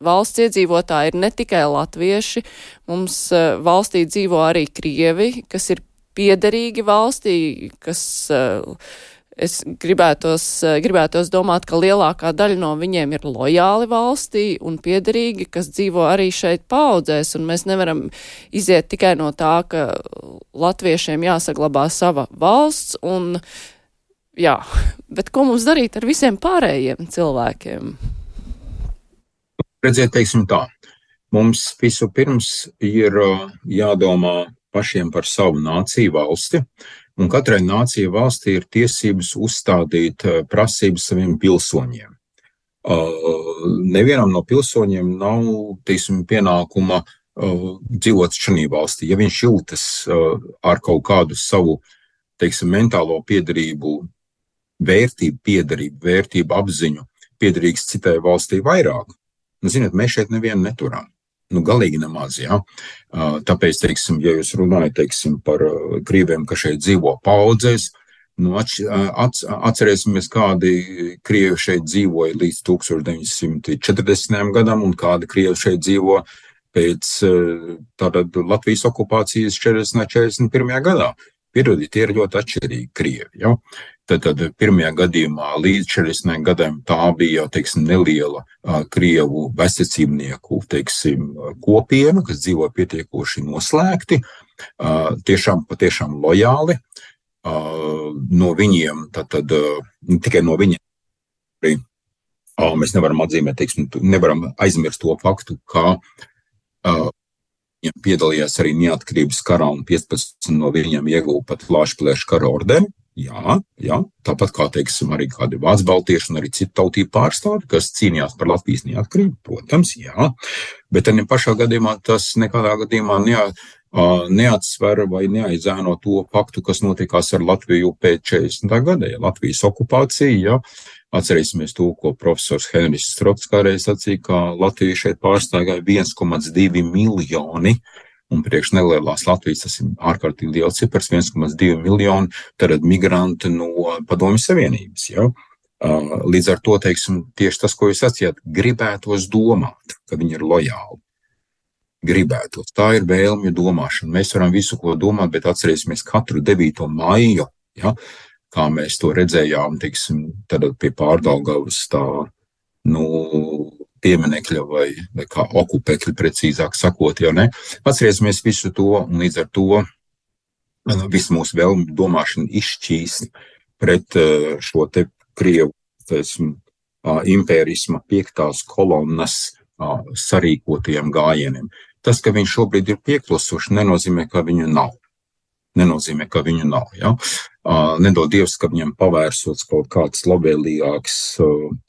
valsts iedzīvotāji ir ne tikai latvieši, mums valstī dzīvo arī krievi, kas ir piederīgi valstī, kas uh, Es gribētos, eh, gribētos domāt, ka lielākā daļa no viņiem ir lojāli valstī un piederīgi, kas dzīvo arī šeit paudzēs, un mēs nevaram iziet tikai no tā, ka latviešiem jāsaglabā sava valsts, un jā, bet ko mums darīt ar visiem pārējiem cilvēkiem? Redziet, teiksim tā, mums visu pirms ir eh, jādomā pašiem par savu nāciju valsti, un katrai nācijai valstī ir tiesības uzstādīt eh, prasības saviem pilsoņiem. Uh, nevienam no pilsoņiem nav, teiksim, pienākuma uh, dzīvot šajā valstī. Ja viņš jūtas ar kaut kādu savu, teiksim, mentālo piedarību, vērtību, piedarību, vērtību apziņu, piedarīgs citai valstī vairāk, nu, ziniet, mēs šeit nevienu neturam nu, galīgi nemaz. Ja? Tāpēc, teiksim, ja jūs runājat teiksim, par krīviem, kas šeit dzīvo paudzēs, nu, atcerēsimies, kādi krievi šeit dzīvoja līdz 1940. gadam un kādi krievi šeit dzīvo pēc tātad Latvijas okupācijas 40. un 41. gadā. Pierodiet, tie ir ļoti atšķirīgi krievi. Ja? Tad, tad pirmajā gadījumā līdz 40 gadiem tā bija teiksim, neliela krievu bezsacībnieku teiksim, kopiena, kas dzīvoja pietiekoši noslēgti, tiešām patiešām lojāli. No viņiem, tad, tad tikai no viņiem arī mēs nevaram atzīmēt, teiksim, nevaram aizmirst to faktu, ka Viņiem piedalījās arī neatkarības karā, un 15 no viņiem ieguva pat Lāčplēša kara ordeni. Jā, jā, tāpat kā teiksim, arī kādi vācu baltieši un arī citu tautību pārstāvi, kas cīnījās par Latvijas neatkarību, protams, jā, bet arī pašā gadījumā tas nekādā gadījumā neā, neatsver vai neaizēno to faktu, kas notikās ar Latviju pēc 40. gada, ja Latvijas okupācija, ja, Atcerēsimies to, ko profesors Henrijs Strots kādreiz sacīja, ka Latvija šeit pārstāvēja 1,2 miljoni, un priekš nelielās Latvijas tas ir ārkārtīgi liels cipars - 1,2 miljoni, tad migranti no Padomju Savienības. Ja? Līdz ar to, teiksim, tieši tas, ko jūs sacījāt, gribētos domāt, ka viņi ir lojāli. Gribētos. Tā ir vēlmju domāšana. Mēs varam visu, ko domāt, bet atcerēsimies katru 9. maiju. Ja? kā mēs to redzējām, tiksim, tad pie pārdaugavas tā, nu, pieminekļa vai, vai kā okupekļa, precīzāk sakot, jau ne. Atcerēsimies visu to, un līdz ar to nu, visu mūsu vēlmu domāšanu izšķīst pret šo te Krievu, teiksim, impērisma piektās kolonnas sarīkotajiem gājieniem. Tas, ka viņš šobrīd ir pieklusuši, nenozīmē, ka viņu nav nenozīmē, ka viņu nav. Ja? Nedod Dievs, ka viņam pavērsots kaut kāds labvēlīgāks,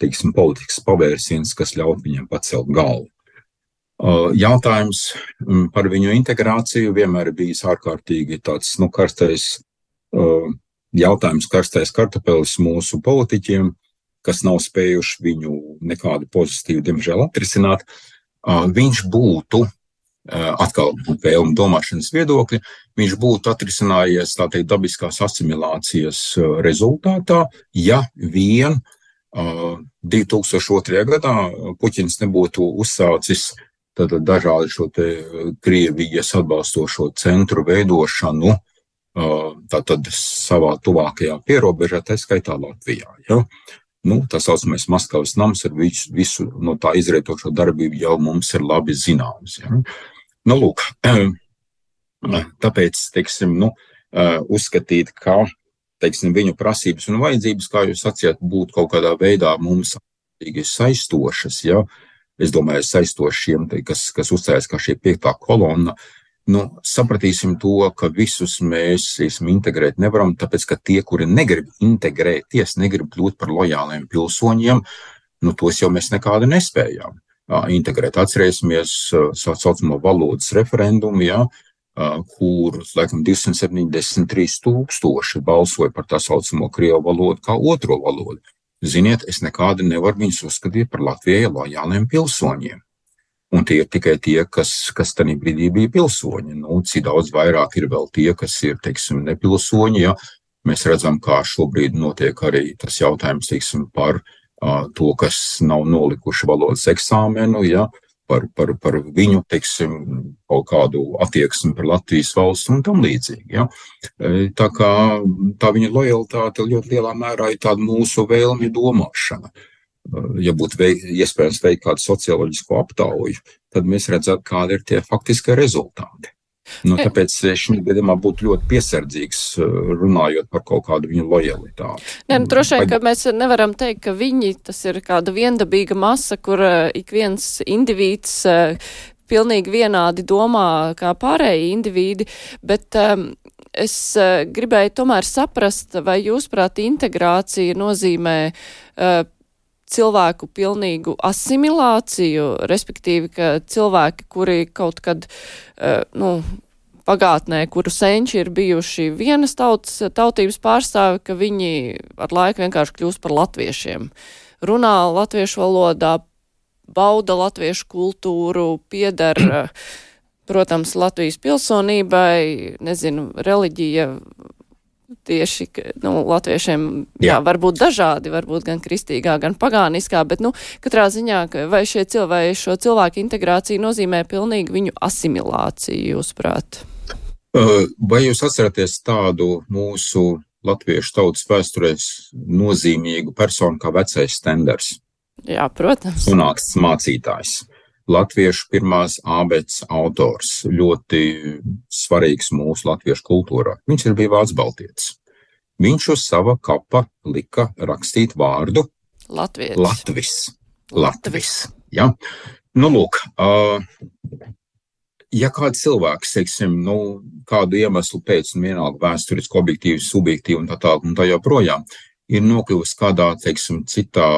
teiksim, politikas pavērsiens, kas ļaut viņam pacelt galvu. Jautājums par viņu integrāciju vienmēr bijis ārkārtīgi tāds, nu, karstais jautājums, karstais kartupelis mūsu politiķiem, kas nav spējuši viņu nekādu pozitīvu, diemžēl, atrisināt. Viņš būtu atkal vēlmu domāšanas viedokļi, viņš būtu atrisinājies teikt dabiskās asimilācijas eh, rezultātā, ja vien 2002. Eh, gadā Puķins nebūtu uzsācis dažādu šo Krievijas atbalstošo centru veidošanu, tātad savā tuvākajā pierobežā, tā skaitā Latvijā. Ja? Nu, tā saucamais Maskavas nams ar visu, visu no tā izrietošo darbību jau mums ir labi zināms. Ja? Nu, lūk, tāpēc, teiksim, nu, uzskatīt, ka, teiksim, viņu prasības un vajadzības, kā jūs sacījāt, būtu kaut kādā veidā mums saistošas, ja, es domāju, saistošiem, kas, kas uzstājās kā šie piektā kolonna, nu, sapratīsim to, ka visus mēs esam integrēt nevaram, tāpēc, ka tie, kuri negrib integrēties, negrib kļūt par lojāliem pilsoņiem, nu, tos jau mēs nekādi nespējām integrēt. Atcerēsimies tā saucamo valodas referendumu, ja, kur laikam 273 tūkstoši balsoja par tā saucamo krievu valodu kā otro valodu. Ziniet, es nekādi nevaru viņus uzskatīt par Latvijai lojāliem pilsoņiem. Un tie ir tikai tie, kas, kas tajā brīdī bija pilsoņi. Nu, cik daudz vairāk ir vēl tie, kas ir, teiksim, nepilsoņi. Ja? Mēs redzam, kā šobrīd notiek arī tas jautājums, teiksim, par uh, to, kas nav nolikuši valodas eksāmenu, ja, par, par, par viņu, teiksim, kaut kādu attieksmi par Latvijas valsts un tam līdzīgi. Ja. Tā kā tā viņa lojalitāte ļoti lielā mērā ir tāda mūsu vēlmi domāšana. Ja būtu vei, iespējams veikt kādu socioloģisku aptauju, tad mēs redzētu, kādi ir tie faktiskie rezultāti. Nu, tāpēc šī gadījumā būtu ļoti piesardzīgs eh, runājot par kaut kādu viņu lojalitāti. Nē, nu, droši vien, ka mēs nevaram teikt, ka viņi tas ir kāda viendabīga masa, kur uh, ik viens indivīds uh, pilnīgi vienādi domā kā pārējie indivīdi, bet um, es gribēju tomēr saprast, vai jūsprāt integrācija nozīmē uh, cilvēku pilnīgu asimilāciju, respektīvi, ka cilvēki, kuri kaut kad, uh, nu, pagātnē, kuru senči ir bijuši vienas tautas, tautības pārstāvi, ka viņi ar laiku vienkārši kļūst par latviešiem. Runā latviešu valodā, bauda latviešu kultūru, piedara, protams, Latvijas pilsonībai, nezinu, reliģija tieši nu, latviešiem, jā. jā, varbūt dažādi, varbūt gan kristīgā, gan pagāniskā, bet, nu, katrā ziņā, vai, šie cilvēki, šo cilvēku integrācija nozīmē pilnīgi viņu asimilāciju, jūsuprāt? Vai jūs atceraties tādu mūsu latviešu tautas vēsturēs nozīmīgu personu kā vecais Stenders? Jā, protams. Sunāks mācītājs. Latviešu pirmās abets autors, ļoti svarīgs mūsu latviešu kultūrā. Viņš ir bija vācu baltietis. Viņš uz sava kapa lika rakstīt vārdu Latvijas. Latvis. Latvis. Ja? Nu, lūk, uh, ja kāds cilvēks, teiksim, nu, kādu iemeslu pēc, un vienalga vēsturiski, objektīvi, subjektīvi un tā tālāk, un tā joprojām, ir nokļuvis kādā, teiksim, citā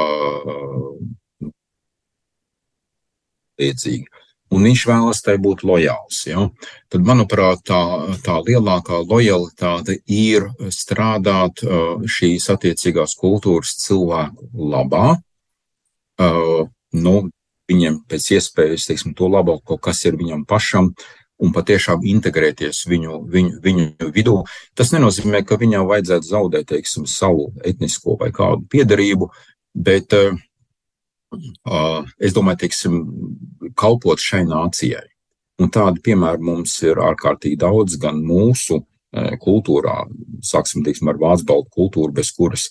līdzīgi. Un viņš vēlas tai būt lojāls. Ja? Tad, manuprāt, tā, tā lielākā lojalitāte ir strādāt šīs attiecīgās kultūras cilvēku labā. Uh, nu, viņiem pēc iespējas, teiksim, to labāko, kas ir viņam pašam, un patiešām integrēties viņu, viņu, viņu vidū. Tas nenozīmē, ka viņam vajadzētu zaudēt, teiksim, savu etnisko vai kādu piedarību, bet uh, es domāju, teiksim, kalpot šai nācijai. Un tādi piemēri mums ir ārkārtīgi daudz gan mūsu kultūrā, sāksim, teiksim, ar vācu baltu kultūru, bez kuras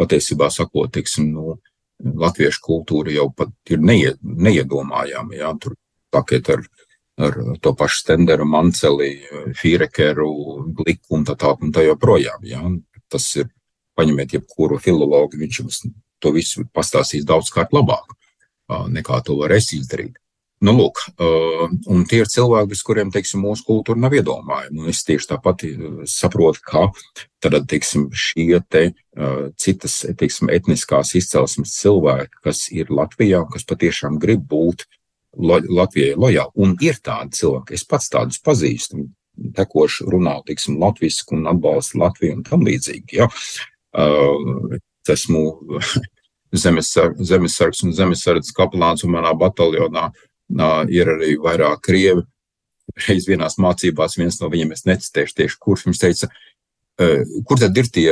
patiesībā sakot, teiksim, nu, latviešu kultūra jau pat ir neie, neiedomājama. Jā, tur paket ar, ar to pašu Stenderu, Manceli, Fīrekeru, Gliku un tā tālāk un tā joprojām. Jā. Tas ir, paņemiet jebkuru filologu, viņš jums to visu pastāstīs daudzkārt labāk nekā to var es izdarīt. Nu, lūk, un tie ir cilvēki, bez kuriem, teiksim, mūsu kultūra nav iedomājama. Un es tieši tāpat saprotu, ka tad, teiksim, šie te citas, teiksim, etniskās izcelsmes cilvēki, kas ir Latvijā, kas patiešām grib būt Latvijai lojāli, un ir tādi cilvēki, es pats tādus pazīstu, tekoši runā, teiksim, latviski un atbalsta Latviju un tam līdzīgi, ja. Esmu zemesargs un zemesardzes kapelāns un manā bataljonā ir arī vairāk krievi. Reiz vienās mācībās viens no viņiem, es necitēšu tieši, kurš viņš teica, kur tad ir tie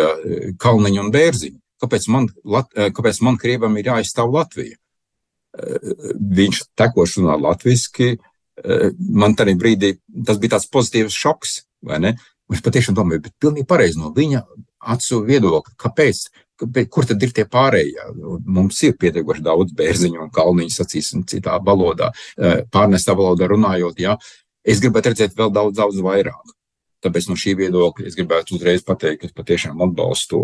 kalniņi un bērziņi? Kāpēc man, kāpēc man krievam ir jāizstāv Latvija? Viņš tekoši runā latviski. Man tajā brīdī tas bija tāds pozitīvs šoks, vai ne? Es patiešām domāju, bet pilnīgi pareizi no viņa acu viedokļa, kāpēc Bet kur tad ir tie pārējie? Mums ir pietiekoši daudz bērziņu un kalniņu, sacīsim, citā valodā, eh, pārnestā valodā runājot. Ja? Es gribētu redzēt vēl daudz, daudz vairāk. Tāpēc no šī viedokļa es gribētu uzreiz pateikt, ka es patiešām atbalstu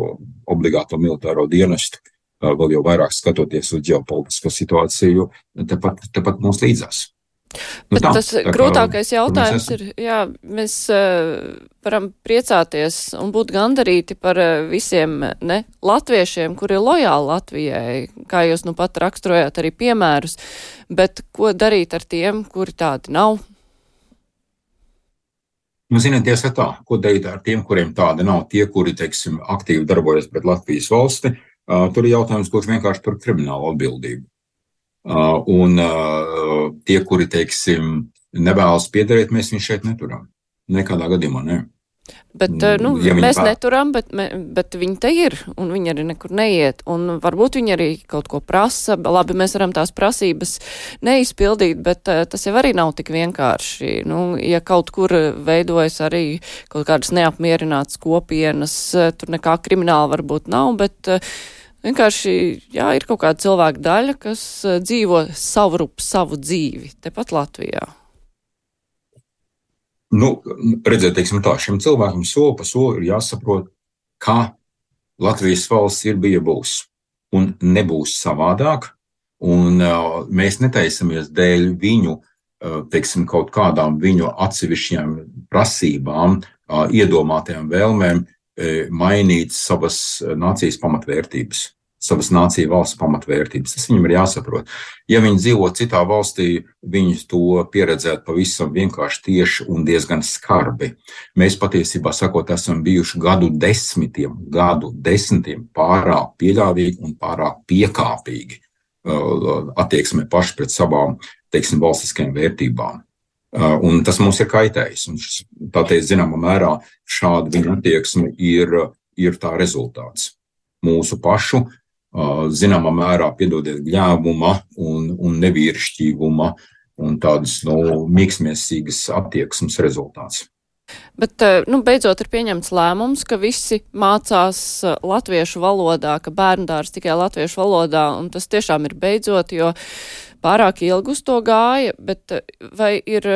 obligāto militāro dienestu, eh, vēl jau vairāk skatoties uz ģeopolitisko situāciju, tepat, tepat mums līdzās. Nu, Bet tā, tas tā grūtākais kā, jautājums ir, jā, mēs uh, varam priecāties un būt gandarīti par uh, visiem ne, latviešiem, kuri ir lojāli Latvijai, kā jūs nu pat raksturojāt arī piemērus, bet ko darīt ar tiem, kuri tādi nav? Nu, ziniet, tiesa tā, ko darīt ar tiem, kuriem tāda nav, tie, kuri, teiksim, aktīvi darbojas pret Latvijas valsti, uh, tur ir jautājums, kurš vienkārši par kriminālu atbildību. Uh, un uh, tie, kuri, teiksim, nevēlas piederēt, mēs viņus šeit neturam. Nekādā gadījumā ne. Bet, uh, nu, ja mēs pār... neturam, bet, bet viņi te ir, un viņi arī nekur neiet, un varbūt viņi arī kaut ko prasa. Labi, mēs varam tās prasības neizpildīt, bet tas jau arī nav tik vienkārši. Nu, ja kaut kur veidojas arī kaut kādas neapmierinātas kopienas, tur nekā krimināla varbūt nav, bet Vienkārši, jā, ir kaut kāda cilvēka daļa, kas eh, dzīvo savu rupu, savu dzīvi, tepat Latvijā. Nu, redziet, teiksim tā, šim cilvēkam soli pa soli ir jāsaprot, kā Latvijas valsts ir bija būs un nebūs savādāk, un uh, mēs netaisamies dēļ viņu, uh, teiksim, kaut kādām viņu atsevišķiem prasībām, uh, iedomātajām vēlmēm, E, mainīt savas e, nācijas pamatvērtības, savas nācijas valsts pamatvērtības. Tas viņam ir jāsaprot. Ja viņi dzīvo citā valstī, viņi to pieredzētu pavisam vienkārši tieši un diezgan skarbi. Mēs patiesībā sakot, esam bijuši gadu desmitiem, gadu desmitiem pārāk pieļāvīgi un pārāk piekāpīgi e, attieksmē paši pret savām, teiksim, valstiskajām vērtībām. Uh, un tas mums ir kaitējis. Un šis, tā teikt, zināmā mērā šāda viņa attieksme ir, ir tā rezultāts. Mūsu pašu, uh, zināmā mērā, piedodiet, gļēvuma un, un nevīrišķīguma un tādas nu, mīksmiesīgas attieksmes rezultāts. Bet, nu, beidzot ir pieņemts lēmums, ka visi mācās latviešu valodā, ka bērndārs tikai latviešu valodā, un tas tiešām ir beidzot, jo pārāk ilgi uz to gāja, bet vai ir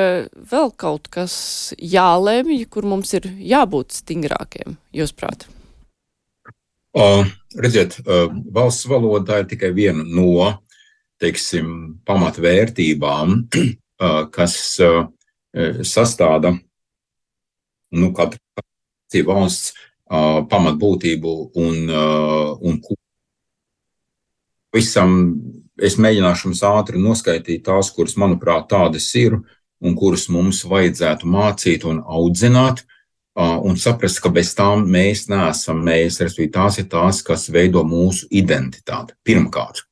vēl kaut kas jālemj, kur mums ir jābūt stingrākiem, jūsuprāt? Uh, redziet, valsts valoda ir tikai viena no, teiksim, pamatvērtībām, kas sastāda nu, katra valsts pamatbūtību un, un visam es mēģināšu jums ātri noskaidrot tās, kuras, manuprāt, tādas ir un kuras mums vajadzētu mācīt un audzināt. Uh, un saprast, ka bez tām mēs neesam mēs, respektīvi, tās ir tās, kas veido mūsu identitāti. Pirmkārt,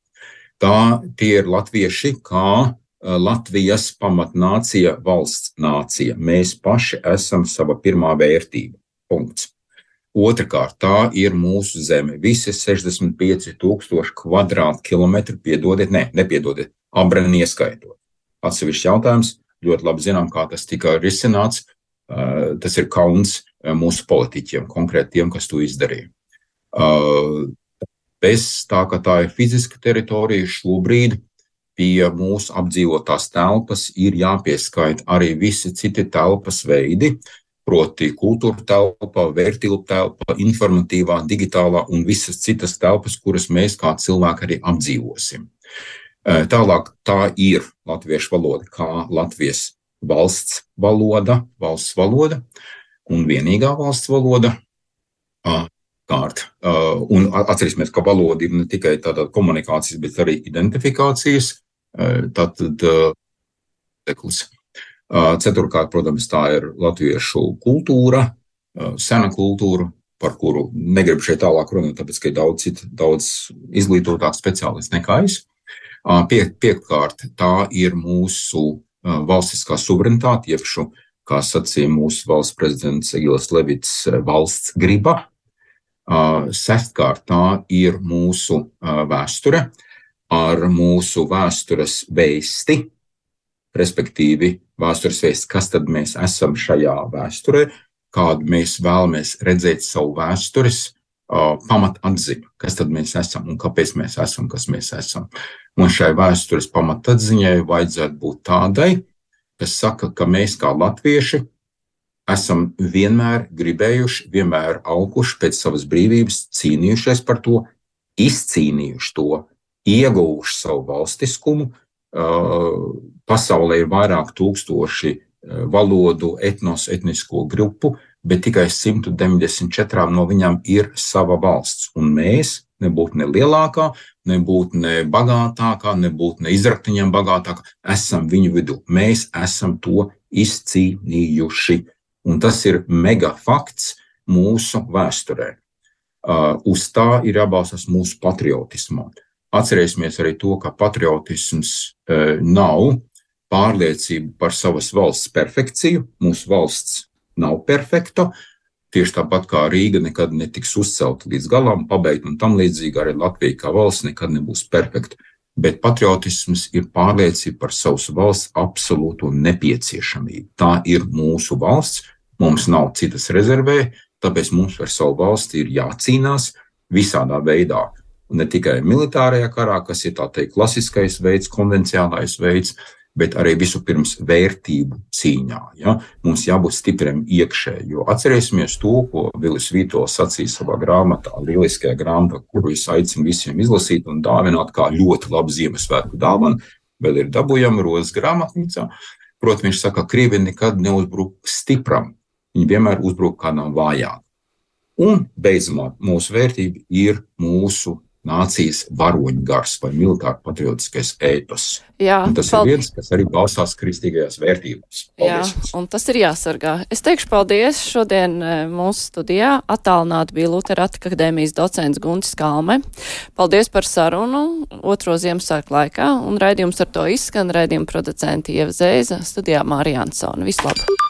tā ir latvieši, kā Latvijas pamatnācija, valsts nācija. Mēs paši esam sava pirmā vērtība. Punkts. Otrakārt, tā ir mūsu zeme. Visi 65,000 kvadrātkilometri, piedodiet, ne, nepiedodiet, abrēni ieskaitot. Atsevišķs jautājums, ļoti labi zinām, kā tas tika risināts. Tas ir kauns mūsu politiķiem, konkrēti tiem, kas to izdarīja. Bez tā, ka tā ir fiziska teritorija, šobrīd pie mūsu apdzīvotās telpas ir jāpieskaita arī visi citi telpas veidi, proti kultūra telpa, vērtību telpa, informatīvā, digitālā un visas citas telpas, kuras mēs kā cilvēki arī apdzīvosim. Tālāk tā ir latviešu valoda, kā Latvijas valsts valoda, valsts valoda un vienīgā valsts valoda. Kārt. Un atcerēsimies, ka valoda ir ne tikai tāda komunikācijas, bet arī identifikācijas. Tātad, teklis. Ceturkārt, protams, tā ir latviešu kultūra, sena kultūra, par kuru negribu šeit tālāk runāt, tāpēc, ka ir daudz, citu, daudz izglītotāk speciālistu nekā es. Pie, piektkārt, tā ir mūsu valstiskā suverenitāte, jeb šo, kā sacīja mūsu valsts prezidents Egils Levits, valsts griba. Sestkārt, tā ir mūsu vēsture ar mūsu vēstures vēsti, respektīvi vēstures vēsts, kas tad mēs esam šajā vēsturē, kādu mēs vēlamies redzēt savu vēstures uh, pamatatziņu, kas tad mēs esam un kāpēc mēs esam, kas mēs esam. Un šai vēstures pamatatziņai vajadzētu būt tādai, kas saka, ka mēs kā latvieši esam vienmēr gribējuši, vienmr auguši pēc savas brīvības, cīnījušies par to, izcīnījuši to, ieguvuši savu valstiskumu, pasaulē ir vairāk tūkstoši valodu, etnos, etnisko grupu, bet tikai 194 no viņām ir sava valsts. Un mēs, nebūtu ne lielākā, nebūtu ne bagātākā, nebūtu ne izraktiņiem bagātākā, esam viņu vidū. Mēs esam to izcīnījuši. Un tas ir mega fakts mūsu vēsturē. Uh, uz tā ir jābalstās mūsu patriotismam. Atcerēsimies arī to, ka patriotisms e, nav pārliecība par savas valsts perfekciju. Mūsu valsts nav perfekta. Tieši tāpat kā Rīga nekad netiks uzcelta līdz galam, pabeigta un tam līdzīgi, arī Latvija kā valsts nekad nebūs perfekta. Bet patriotisms ir pārliecība par savas valsts absolūto nepieciešamību. Tā ir mūsu valsts, mums nav citas rezervē, tāpēc mums par savu valsti ir jācīnās visādā veidā ne tikai militārajā karā, kas ir tā teikt klasiskais veids, konvencionālais veids, bet arī vispirms vērtību cīņā. Ja? Mums jābūt stipriem iekšēji, jo atcerēsimies to, ko Vilis Vītols sacīja savā grāmatā, lieliskajā grāmatā, kuru es aicinu visiem izlasīt un dāvināt kā ļoti labu Ziemassvētku dāvanu, vēl ir dabūjama rozes grāmatnīcā. Protams, viņš saka, ka krievi nekad neuzbruk stipram, viņi vienmēr uzbruk kādam vājām. Un beidzamā mūsu vērtība ir mūsu nācijas varoņu gars vai militāri patriotiskais ētos. Jā, un tas paldies. ir viens, kas arī balstās kristīgajās vērtībās. Paldies. Jā, un tas ir jāsargā. Es teikšu paldies. Šodien e, mūsu studijā attālināti bija Lutera akadēmijas docents Guntis Kalme. Paldies par sarunu otro Ziemassvētku laikā, un raidījums ar to izskan raidījuma producenti Ieva Zēza, studijā Mārija Ansona. Vislabāk!